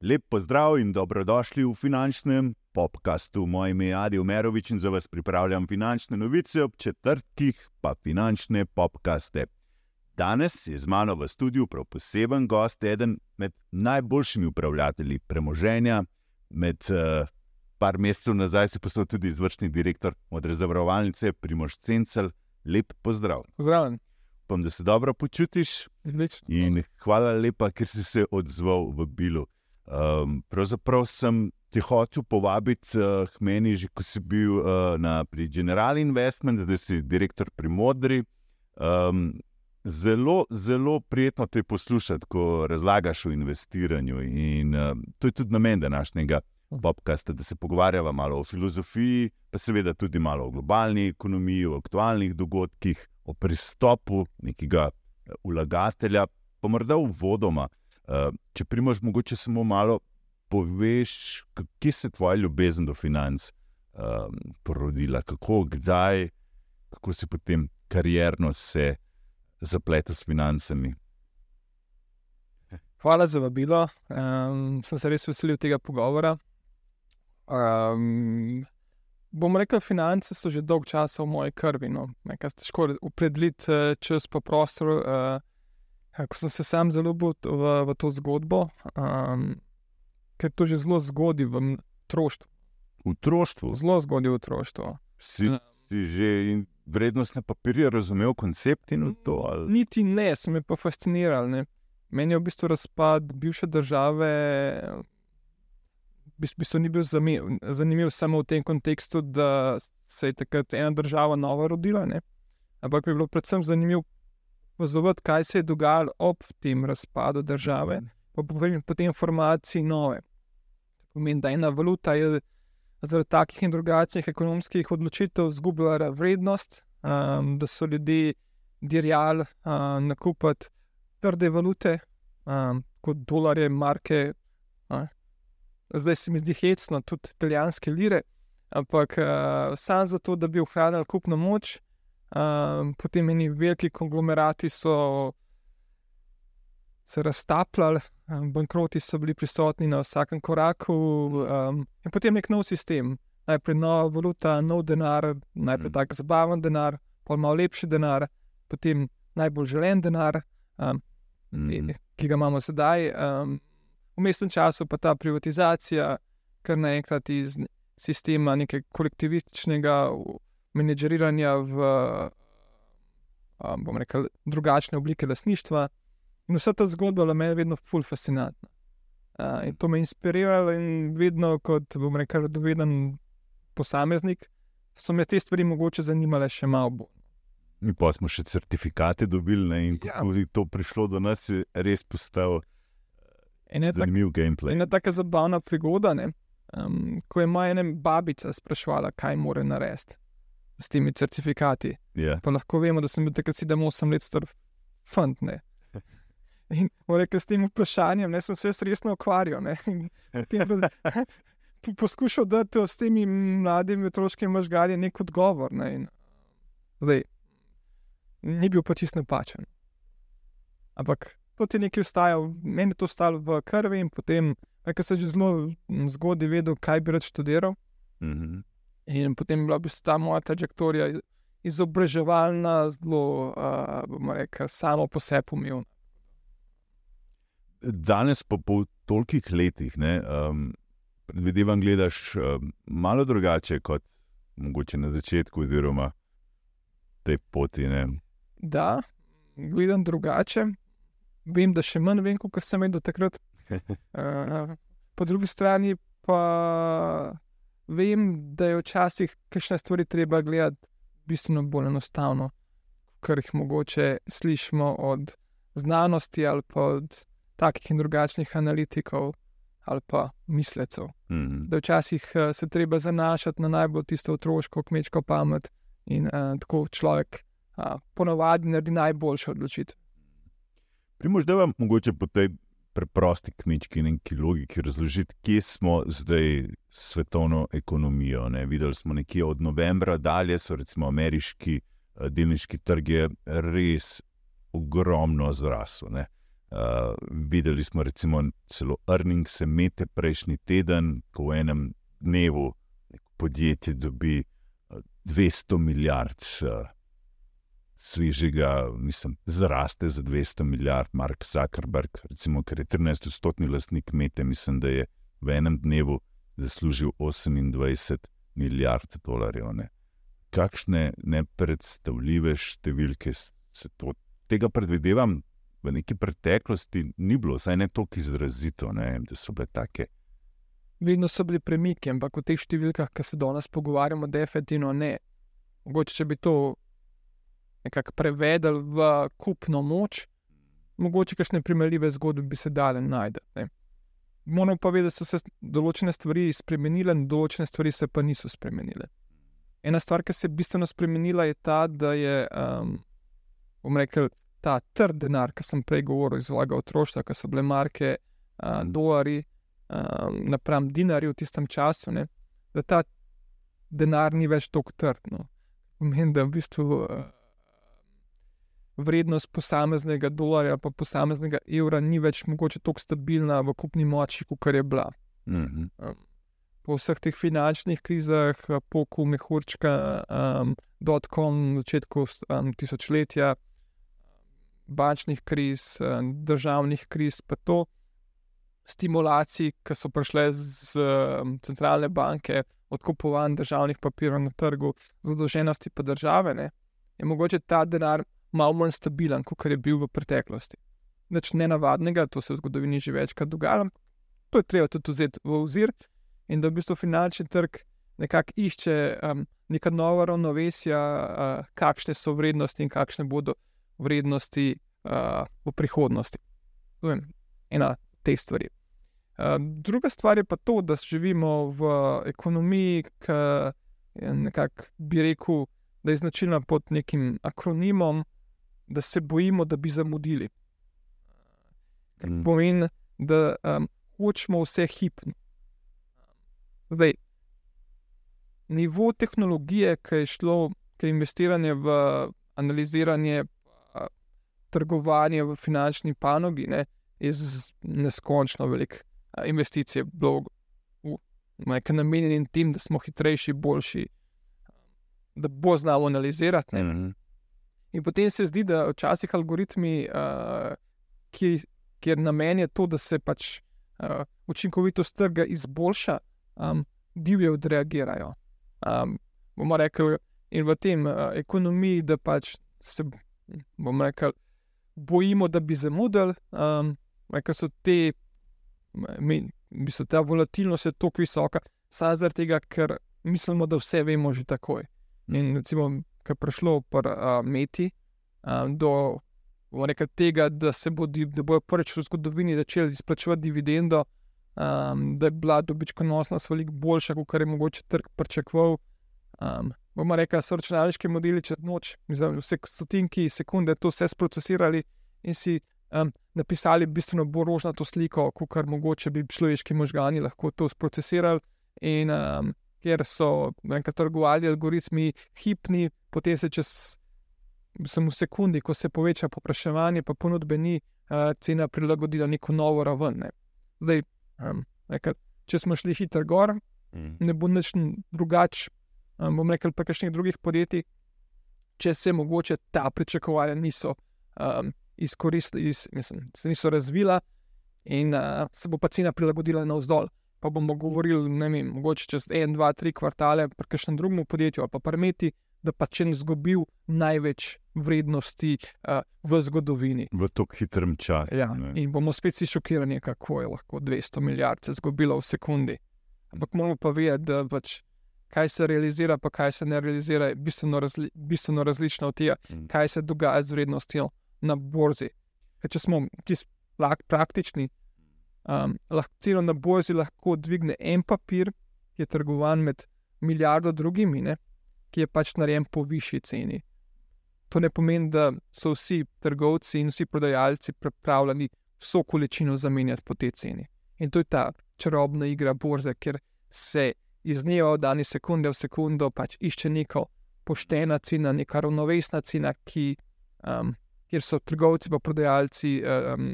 Lep pozdrav in dobrodošli v finančnem podkastu. Moje ime je Adi Omerovič in za vas pripravljam finančne novice, ob četrtih pa finančne podkaste. Danes je z mano v studiu prav poseben gost, eden med najboljšimi upravljatelji premoženja. Med uh, par mesecev nazaj si postal tudi izvršni direktor modre zavarovalnice Primož Cencel. Lep pozdrav. Pozdravljen. Upam, da se dobro počutiš. Odlično. In hvala lepa, ker si se odzval v Bilu. Um, pravzaprav sem te hotel povabiti uh, k meni, že ko si bil uh, na, pri General Investment, zdaj si direktor pri Modri. Um, zelo, zelo prijetno te poslušati, ko razlagaš o investiranju. In uh, to je tudi namen današnjega podcasta, da se pogovarjava malo o filozofiji, pa seveda tudi malo o globalni ekonomiji, o aktualnih dogodkih, o pristopu nekega vlagatelja, pa morda uvodoma. Uh, če primoš, mogoče samo malo poveš, kje se tvoja ljubezen do financ um, porodila, kako, kdaj, kako si potem karjerno se zapletel s financami. Hvala za vabilo. Um, sem se res veselil tega pogovora. Um, bom rekel, finance so že dolgo časa v moji krvi. No. Težko je opredeliti uh, čas pa prostor. Uh, ko sem se sam zaljubil v, v to zgodbo, um, ker to že zelo zgodi v otroštvu. V otroštvu? Zelo zgodi v otroštvu. Si, si že vrednostne papirje razumel, koncept in to? Ali? Niti ne, sem me pa fasciniral. Ne. Meni je v bistvu razpad bivše države. V bistvu ni bil zanimiv samo v tem kontekstu, da se je takrat ena država nova rodila, ne? ampak je bilo predvsem zanimivo opazovati, kaj se je dogajalo ob tem razpadu države, pa po tej informaciji nove. To pomeni, da ena valuta je zaradi takih in drugačnih ekonomskih odločitev izgubljala vrednost, um, da so ljudje dirjali um, nakupiti trde valute, um, kot dolarje, marke. Uh. Zdaj se mi zdi hecno, tudi italijanske lire, ampak uh, samo zato, da bi ohranili kupno moč, um, potem eni veliki konglomerati so se raztapljali, um, bankroti so bili prisotni na vsakem koraku, um, in potem nek nov sistem. Najprej nova valuta, nov denar, najprej mm. tako zabaven denar, pa malo lepši denar, potem najbolj želen denar, um, mm. ki ga imamo sedaj. Um, v mestnem času pa ta privatizacija, kar naenkrat iz sistema nekega kolektivističnega menedžeriranja v um, rekel, drugačne oblike lasništva. In vsa ta zgodba je meni vedno ful fascinantna. Uh, in to me je inspiriralo, in vedno, kot bom rekel, doveden posameznik, so me te stvari mogoče zanimale še malo bolj. Mi pa smo še certifikate dobili, ne? in ja. ko je to prišlo do nas, je res postal zanimiv tak, gameplay. Ena tako zabavna prigoda, um, ko je moja ena babica sprašvala, kaj mora narediti s temi certifikati. Yeah. Pa lahko vemo, da sem bil takrat 7-8 let star fant. In rekel, s tem vprašanjem ne, sem se resno ukvarjal. Poskušal dati s temi mladimi otroškimi možgali nek odgovor. Ne, in, zdaj, ni bil pa čist napačen. Ampak to ti nekaj ustaja, meni to ostalo v krvi, in potem, ker sem že zelo zgodaj vedel, kaj bi rad študiral. Mm -hmm. In potem je bila bi ta moja trajektorija izobraževalna, zelo, uh, bomo rekli, samo po sebi umevna danes, po, po tolikih letih, ne, um, predvidevam, gledaš um, malo drugače kot mogoče na začetku, oziroma te poti. Ne. Da, gledam drugače. Vem, da še manj vem, kot sem vedel takrat. uh, po drugi strani pa vem, da je včasih kakšne stvari treba gledati bistveno bolj enostavno, kar jih mogoče slišimo od znanosti ali pa od takih in drugačnih analitikov ali pa mislecev. Mm -hmm. Da včasih uh, se treba zanašati na najbolj tisto otroško, kmečko pamet in uh, tako človek uh, ponovadi naredi najboljše odločitve. Primož, da vam mogoče po tej preprosti kmečki neki logiki razložiti, kje smo zdaj s svetovno ekonomijo. Ne? Videli smo nekje od novembra dalje, so recimo ameriški uh, delniški trg je res ogromno zrasel. Uh, videli smo recimo celo earnings, mete prejšnji teden, ko v enem dnevu podjetje dobi 200 milijard. Uh, Svežega, mislim, zraste za 200 milijard, Mark Zuckerberg, recimo, ker je 13-stotni lastnik Mete, mislim, da je v enem dnevu zaslužil 28 milijard dolarjev. Ne. Kakšne nepredstavljive številke se to, tega predvidevam, v neki preteklosti ni bilo, saj ne tako izrazito, ne, da so bile take. Vedno so bili premiki, ampak v teh številkah, ki se danes pogovarjamo, definitivno ne. Mogoče, če bi to nekako prevedli v kupno moč, mogoče kakšne primerljive zgodbe bi se dale najti. Moramo pa vedeti, da so se določene stvari spremenile, določene stvari se pa niso spremenile. Ena stvar, ki se je bistveno spremenila, je ta, da je, um, bom rekel, ta trd denar, ki sem prej govoril iz svojega otroštva, ki so bile marke, uh, dolari, um, napram dinarju v tistem času, ne, da ta denar ni več tako trdno. Pomeni, da v bistvu uh, vrednost posameznega dolarja pa posameznega evra ni več mogoče tako stabilna v kupni moči, kot je bila. Mm -hmm. um, po vseh teh finančnih krizah, po kumehurčka, um, dotkom, začetku um, tisočletja bančnih kriz, eh, državnih kriz, pa to stimulacij, ki so prišle z centralne banke, odkupovanje državnih papirjev na trgu, zadolženosti pa države, ne, je mogoče ta denar malo manj stabilen, kot je bil v preteklosti. Nič nenavadnega, to se v zgodovini že večkrat dogaja, to je treba tudi vzeti v ozir in da v bistvu finančni trg nekako išče um, neka nova ravnovesja, uh, kakšne so vrednosti in kakšne bodo vrednosti uh, v prihodnosti. To je ena te stvari. Uh, druga stvar je pa to, da živimo v ekonomiji, ki je nekako, bi rekel, da je značilna pod nekim akronimom, da se bojimo, da bi zamudili. Kar Mm. pomeni, da um, hočemo vse hipno. Zdaj, nivo tehnologije, ki je šlo, ki je investiranje v analiziranje, pa trgovanje v finančni panogi, ne, je neskončno velik. Investicije bilo v nekaj namenjenim tem, da smo hitrejši, boljši, da bo znalo analizirati. Ne. Mhm. In potem se zdi, da včasih algoritmi, uh, ki, kjer namen je to, da se pač uh, učinkovitost trga izboljša, um, divje odreagirajo. Um, bomo rekli, in v tem uh, ekonomiji, da pač se bomo rekli, bojimo, da bi zamudili, um, ker so te, mi, bistvu ta volatilnost je tako visoka, samo zaradi tega, ker mislimo, da vse vemo že takoj. In recimo, ki je prišlo pri uh, Meti uh, do rekli, tega, da se bo, da bojo prvič v zgodovini začeli izplačevati dividendo, um, da je bila dobičkonosnost veliko boljša, kot je mogoče trg pričakoval. Um, bomo rekli, so računalniški modeli čez noč, mislim, vse stotinki sekunde to vse sprocesirali in si um, napisali bistveno bolj rožnato sliko, kot mogoče bi človeški možgani lahko to sprocesirali. In um, ker so rekli, trgovali algoritmi hipni, potem se čez samo sekundi, ko se poveča povpraševanje, pa ponudbe ni, uh, cena prilagodila neko novo raven. Ne. Zdaj, um, rekel, če smo šli hitro gor, Mhm. ne bo nič drugače, um, bom rekel, pa kakšnih drugih podjetij, če se mogoče ta pričakovanja niso um, izkoristili, iz, mislim, se niso razvila in uh, se bo pa cena prilagodila navzdol. Pa bomo govorili, ne vem, mogoče čez en, dva, tri kvartale, pri kakšnem drugem podjetju ali pa parmeti, da pa če ne izgubil največ vrednosti uh, v zgodovini. V tako hitrem času. Ja, ne. in bomo spet si šokirani, kako je lahko 200 milijard se zgubilo v sekundi. Ampak moramo pa vedeti, da pač, kaj se realizira, pa kaj se ne realizira, je bistveno, razli bistveno različno od tega, Mm. kaj se dogaja z vrednostjo na borzi. Ker če smo čisto praktični, um, lahko ceno na borzi lahko dvigne en papir, ki je trgovan med milijardo drugimi, ne, ki je pač narejen po višji ceni. To ne pomeni, da so vsi trgovci in vsi prodajalci pripravljeni vso količino zamenjati po tej ceni. In to je ta čarobna igra borze, kjer se iz dneva v dan, iz sekunde v sekundo pač išče neko poštena cena, neka ravnovesna cena, ki, um, kjer so trgovci in prodajalci um,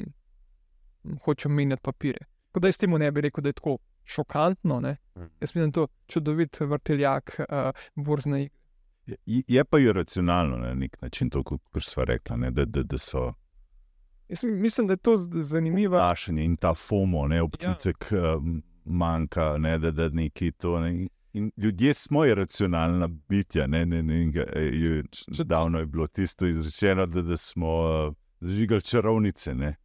hočejo menjati papire. Tako da jaz temu ne bi rekel, da je tako šokantno. Ne? Jaz mislim, da je to čudovit vrteljak uh, borzne igre. Je, je pa iracionalno na nek način, to, kar smo rekli, ne, da, da, da so. Jaz mislim, da je to zanimivo. Vprašanje in ta FOMO, ne, občutek ja. uh, manjka, ne, da, da neki to. Ne. In ljudje smo iracionalna bitja. Ne, ne, ne, ne, je, davno je bilo tisto izrečeno, da, da smo uh, zažigali čarovnice. Ne.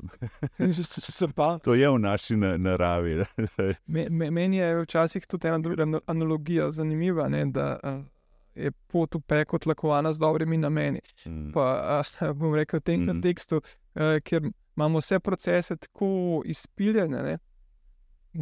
to je v naši naravi. Meni je včasih tudi ena druga analogija zanimiva. Ne, da, uh, je pot v peko tlakovana z dobrimi nameni. Mm. Pa uh, bom rekel v tem mm. kontekstu, uh, ker imamo vse procese tako izpiljene, ne,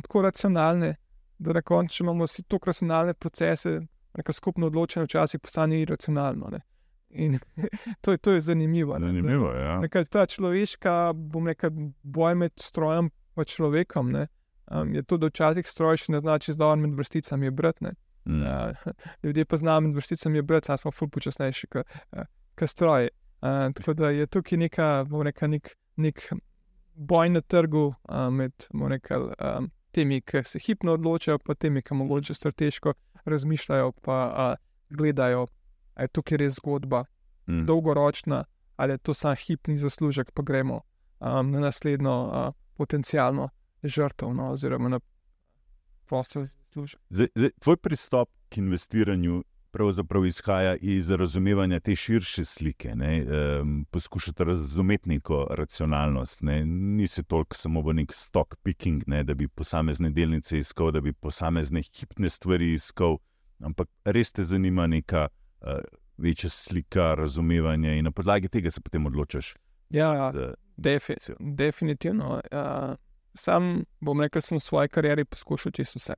tako racionalne, da na koncu imamo vsi tako racionalne procese, neka skupno odločena, včasih postane iracionalno. Ne. In to je, to je zanimivo. zanimivo ne, ja. nekaj, ta človeška, bom rekel, boj med strojem in človekom. Ne, um, je to, da včasih stroj še ne znači, da je med vrsticami bratne. Mm. Uh, ljudje pa znamo, da vrsticam je brati, smo ful počasnejši, kot uh, stroji. Uh, tako da je tukaj neka, reka, nek, nek boj na trgu uh, med rekel, um, temi, ki se hipno odločajo, pa temi, ki mogoče strateško razmišljajo, pa uh, gledajo, ali je tukaj res zgodba, mm. dolgoročna, ali je to samo hipni zaslužek, pa gremo um, na naslednjo uh, potencijalno žrtev, no, oziroma na prostor Zdaj, zdaj, tvoj pristop k investiranju pravzaprav izhaja iz razumevanja te širše slike. Um, poskušati razumeti neko racionalnost. Ne? Nisi toliko samo v nek stock picking, ne? da bi posamezne delnice iskal, da bi posamezne hipne stvari iskal, ampak res te zanima neka večja slika, razumevanje in na podlagi tega se potem odločaš. Ja, ja defi definitivno. Uh, sam bom rekel, da sem v svoji karieri poskušal čisto vse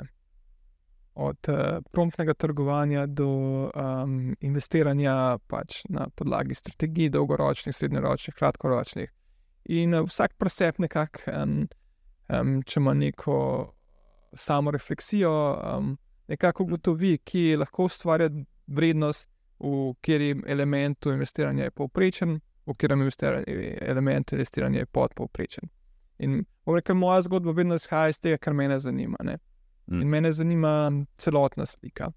od uh, promptnega trgovanja do um, investiranja pač na podlagi strategij, dolgoročnih, srednjeročnih, kratkoročnih. In uh, vsak presep nekako, um, um, če ima neko samo refleksijo, um, nekako ugotovi, ki lahko ustvarja vrednost, v katerem elementu investiranja je povprečen, v katerem elementu investiranja je podpovprečen. In rekel, moja zgodba vedno izhaja iz tega, kar me zanima. Ne? Mm. In mene zanima celotna slika.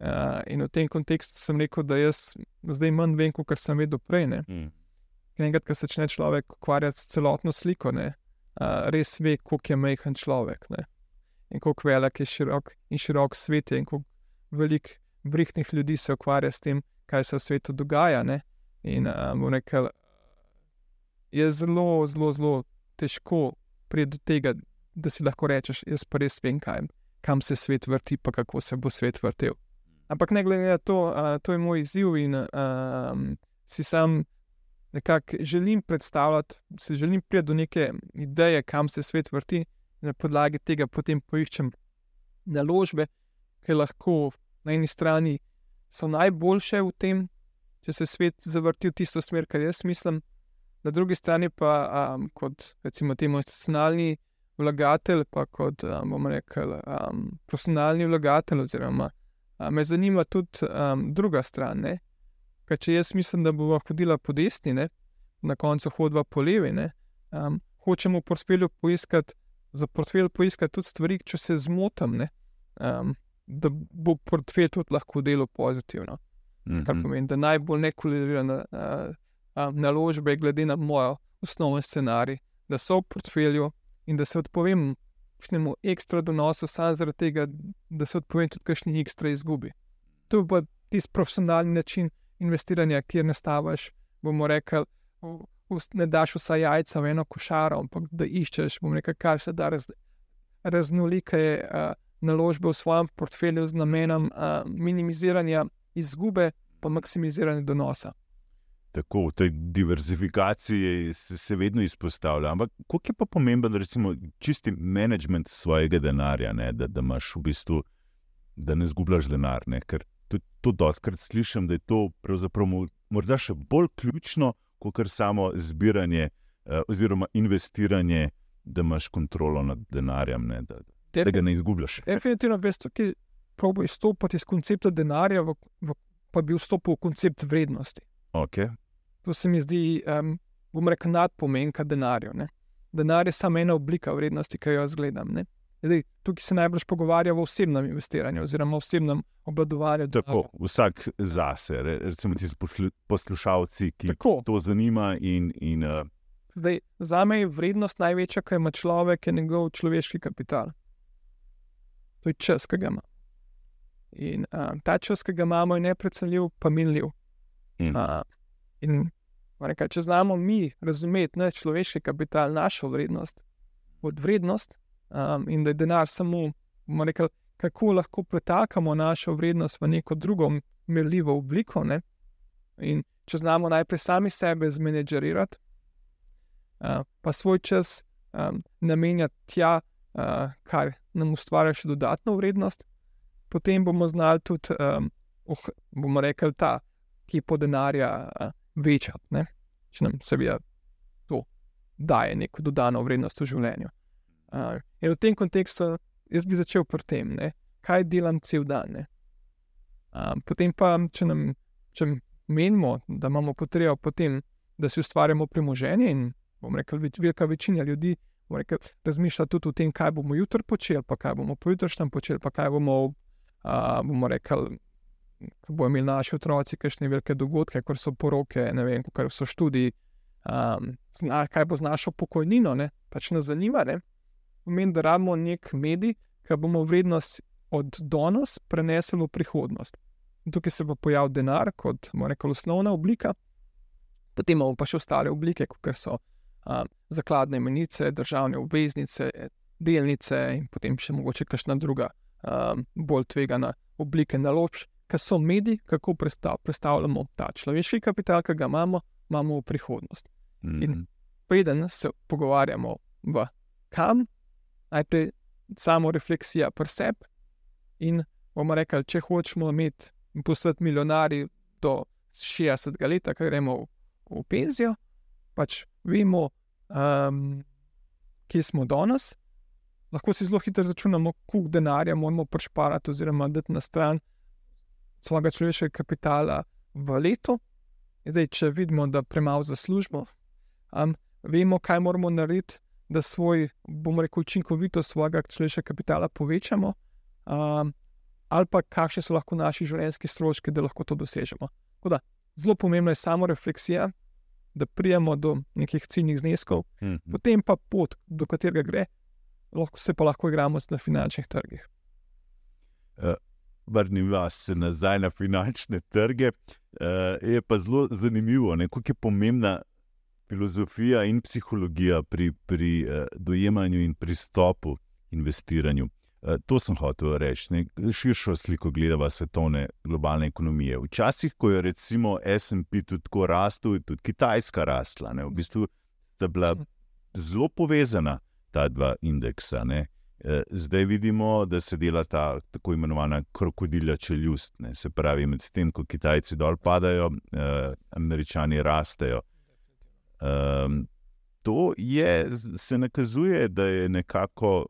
Uh, in v tem kontekstu sem rekel, da jaz zdaj manj vem, kot sem vedel prej. Mm. Enkrat, ko se začne človek ukvarjati s celotno sliko, ne, uh, res ve, koliko je majhen človek. Ne. In kako velik je širok in širok svet, in kako veliko brihnih ljudi se ukvarja s tem, kaj se v svetu dogaja. Ne. In uh, rekel, je zelo, zelo, zelo težko priti do tega, da si lahko rečeš, jaz pa res vem, kaj, kam se svet vrti, pa kako se bo svet vrtel. Ampak ne glede na to, uh, to je moj izziv in uh, si sam nekako želim predstavljati, se želim priti do neke ideje, kam se svet vrti, in na podlagi tega potem poiščem naložbe, ki lahko na eni strani so najboljše v tem, če se svet zavrti v tisto smer, kar jaz mislim. Na drugi strani pa, um, kot recimo, temu institucionalni vlagatelj, pa kot bomo rekli, um, profesionalni vlagatelj. Oziroma, um, me zanima tudi um, druga stran. Kaj, če jaz mislim, da bomo hodili po desni, ne? na koncu hodva po levi, um, hočemo v portfelju poiskati, za portfelj poiskati tudi stvari, če se zmotam, um, da bo portfelj tudi lahko delal pozitivno. Mm -hmm. Kar mhm. pomeni, da najbolj nekulirane uh, naložbe, glede na moj osnovni scenarij, da so v portfelju, in da se odpovem kakšnemu ekstra donosu, samo zaradi tega, da se odpovem tudi kakšni ekstra izgubi. To je pa tisti profesionalni način investiranja, kjer ne stavaš, bomo rekli, ne daš vsa jajca v eno košaro, ampak da iščeš, bomo rekli, kar se da raz, raznolike uh, naložbe v svojem portfelju z namenom uh, minimiziranja izgube, pa maksimiziranja donosa tako v tej diverzifikaciji se, se vedno izpostavlja. Ampak koliko je pa pomemben, recimo, čisti management svojega denarja, ne, da, da imaš v bistvu, da ne zgubljaš denar. Ne, ker to, to doskrat slišim, da je to pravzaprav morda še bolj ključno, kot samo zbiranje eh, oziroma investiranje, da imaš kontrolo nad denarjem, ne, da, da ga ne izgubljaš. Definitivno, veš, tukaj probo izstopiti iz koncepta denarja, v, v, pa bi vstopil v koncept vrednosti. Okay. To se mi zdi, um, bom rekel, nadpomenka denarju. Ne? Denar je samo ena oblika vrednosti, ki jo jaz gledam. Ne? Zdaj, tukaj se najbolj pogovarjamo o osebnem investiranju, oziroma osebnem obladovanju. Tako, vsak zase, recimo ti poslušalci, ki jih to zanima. In, in, uh... Zdaj, za me je vrednost največja, kar ima človek, je njegov človeški kapital. To je čas, ki ga ima. In uh, ta čas, ki ga imamo, je neprecenljiv, pa minljiv. Mm. Uh, in reka, če znamo mi razumeti ne, človeški kapital, našo vrednost, od vrednost um, in da je denar samo, rekel, kako lahko pretakamo našo vrednost v neko drugo merljivo obliko. Ne? In če znamo najprej sami sebe zmenedžerirati, uh, pa svoj čas um, namenjati tja, kar nam ustvarja še dodatno vrednost, potem bomo znali tudi, um, oh, bomo rekli, ta, ki po denarja uh, večati, če nam seveda to daje neko dodano vrednost v življenju. Uh, in v tem kontekstu jaz bi začel pri tem, ne? kaj delam cel dan. Uh, potem pa, če, nam, če menimo, da imamo potrebo po tem, da si ustvarjamo premoženje, in bom rekel, več, velika večina ljudi rekel, razmišlja tudi o tem, kaj bomo jutri počeli, pa kaj bomo pojutrišnjem počeli, pa kaj bomo, uh, bomo rekli. Ko bomo imeli naši otroci, kakšne velike dogodke, kot so poroke, ne vem, kako so študiji, um, zna, kaj bo z našo pokojnino, ne? pač nas zanima. Ne? pomeni, da rabimo nek medij, ki bomo vrednost od danes prenesli v prihodnost. In tukaj se bo pojavil denar kot rekel, osnovna oblika, potem imamo pa še ostale oblike, kot so zakladne menice, državne obveznice, delnice in potem še mogoče kakšna druga um, bolj tvegana oblika naložb, ki so mediji, kako predstav, predstavljamo ta človeški kapital, ki ga imamo, imamo v prihodnost. Mm -hmm. In preden se pogovarjamo, v kam najprej samo refleksija pri sebi. In bomo rekli, če hočemo imeti postati milijonari do 60 let, ki gremo v, v penzijo, pač vemo, um, kje smo danes. Lahko si zelo hitro začnemo, koliko denarja moramo prešparati, oziroma dati na stran svojega človeškega kapitala v letu. Zdaj, če vidimo, da premalo zaslužimo, um, vemo, kaj moramo narediti, da svoj, bomo rekel, učinkovitost svojega človeškega kapitala povečamo, um, ali pa kakšne so lahko naši življenjski stroški, da lahko to dosežemo. Da, zelo pomembna je samo refleksija, da prijemo do nekih ciljnih zneskov, mm -hmm. potem pa pot, do katerega gre, lahko se pa lahko igramo na finančnih trgih. Uh. Vrnim vas nazaj na finančne trge. Uh, je pa zelo zanimivo, kako je pomembna filozofija in psihologija pri, pri uh, dojemanju in pristopu investiranju. Uh, to sem hotel reči, ne? širšo sliko gledava svetovne globalne ekonomije. Včasih, ko je recimo SP tudi tako rastel, je tudi Kitajska rasla. Ne? V bistvu sta bila zelo povezana ta dva indeksa. Ne? Eh, zdaj vidimo, da se dela ta tako imenovana krokodilja čeljust, ne? se pravi, medtem ko Kitajci dol padajo, eh, Američani rastejo. Um, to je, se nakazuje, da je nekako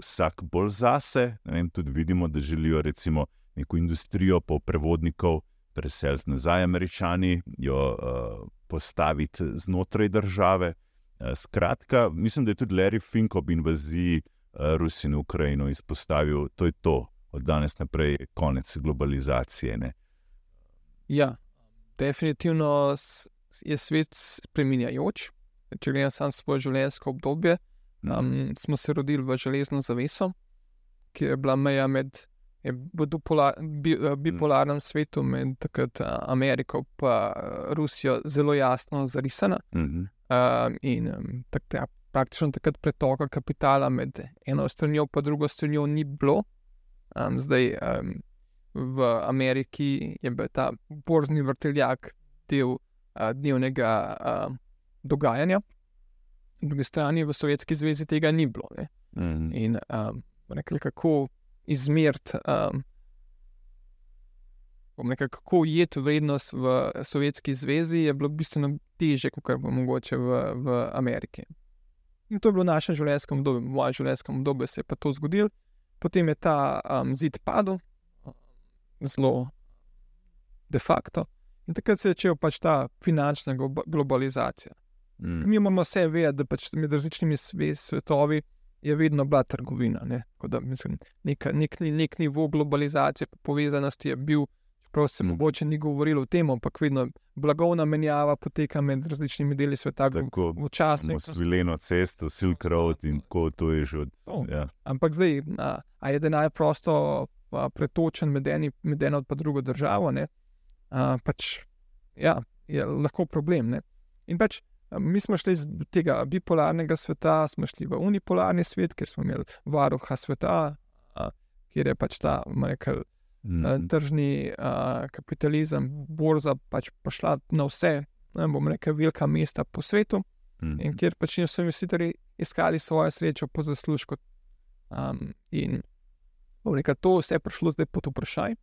vsak bolj zase. Vem, tudi vidimo, da želijo recimo neko industrijo po prevodnikov preseliti nazaj, američani, jo uh, postaviti znotraj države. Uh, skratka, mislim, da je tudi Larry Fink ob invaziji uh, Rusije in Ukrajino izpostavil, da je to od danes naprej konec globalizacije. Ne? Ja, definitivno je svet spremenjajoč. Če gledam samo svoje življenjsko obdobje, um, smo se rodili v železno zaveso, ki je bila meja med. V eh, bipolarnem svetu, med takrat Ameriko in Rusijo, zelo jasno zarisana. Mm -hmm. uh, in um, tak, ja, praktično takrat pretoka kapitala med eno stranjo in drugo stranjo ni bilo. Um, zdaj um, v Ameriki je bil ta borzni vrteljak del dnevnega uh, dogajanja. Na drugi strani v Sovjetski zvezi tega ni bilo. Mm. In um, rekli, kako izmeriti, um, kako ujeti vrednost v Sovjetski zvezi, je bilo bistveno teže, kot pa mogoče v, v Ameriki. In to je bilo v našem življenjskem obdobju, v mojem življenjskem obdobju se je pa to zgodilo. potem je ta um, zid padel, zelo de facto, in takrat se je začela pač ta finančna globalizacija. Mm. Mi imamo vse vedeti, da pač med različnimi svetovi je vedno bila trgovina. Ne? Da, mislim, nek, nek, nek nivo globalizacije, povezanosti je bil, čeprav se mm. mogoče ni govorilo o tem, ampak vedno blagovna menjava poteka med različnimi deli sveta. Tako včasih. Svileno cesto, Silk Road in tako to je že od. Oh. Ja. Ampak zdaj, a, a je denar prosto a, pretočen med, eni, med eno in drugo državo, a, pač, ja, je lahko problem. Ne? In pač. Mi smo šli iz tega bipolarnega sveta, smo šli v unipolarni svet, kjer smo imeli varuha sveta, kjer je pač ta rekel, mm. tržni kapitalizem, borza pač pošla na vse, ne bom rekel, velika mesta po svetu, mm. in kjer pač so investitorji iskali svojo srečo po zaslužku. Um, in rekel, to vse je prišlo zdaj pod vprašaj,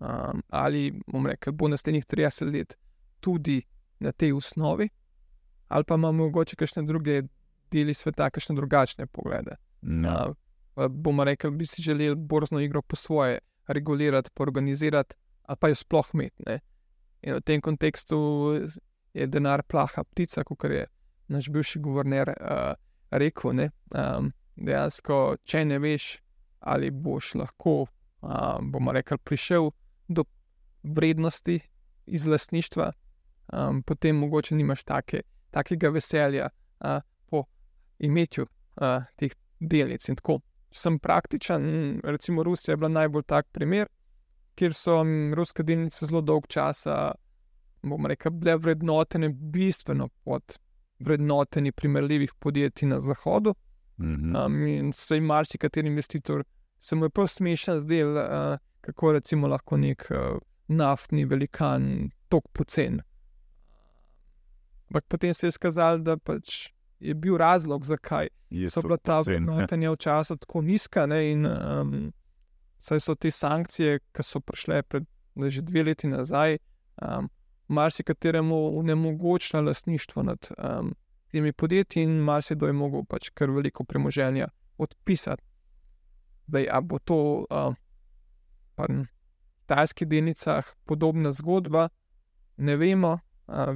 um, ali rekel, bo naslednjih 30 let tudi na tej osnovi ali pa imamo mogoče kakšne druge deli sveta, kakšne drugačne poglede. No. Uh, bomo rekli, bi si želeli borzno igro po svoje regulirati, organizirati, ali pa jo sploh imeti. In v tem kontekstu je denar plaha ptica, kot je naš bivši guverner uh, rekel. Um, dejansko, če ne veš, ali boš lahko, uh, bomo rekli, prišel do vrednosti iz lastništva, um, potem mogoče nimaš take takega veselja uh, po imetju uh, teh delnic. In tako sem praktičen, recimo Rusija je bila najbolj tak primer, kjer so ruske delnice zelo dolg časa, bomo rekli, bile vrednotene bistveno pod vrednotenji primerljivih podjetij na Zahodu. -hmm. um, in se jim marsikateri investitor, se mu je prav smešen zdel, uh, kako recimo lahko nek uh, naftni velikan tok pocen. Ampak potem se je skazalo, da pač je bil razlog, zakaj je so bila ta vrednotenja v času tako nizka. Ne, in, um, saj so te sankcije, ki so prišle pred že dve leti nazaj, um, marsikateremu onemogočila lastništvo nad um, temi podjetji, in marsikdo je mogel pač kar veliko premoženja odpisati. Zdaj, a bo to um, v tajskih delnicah podobna zgodba, ne vemo.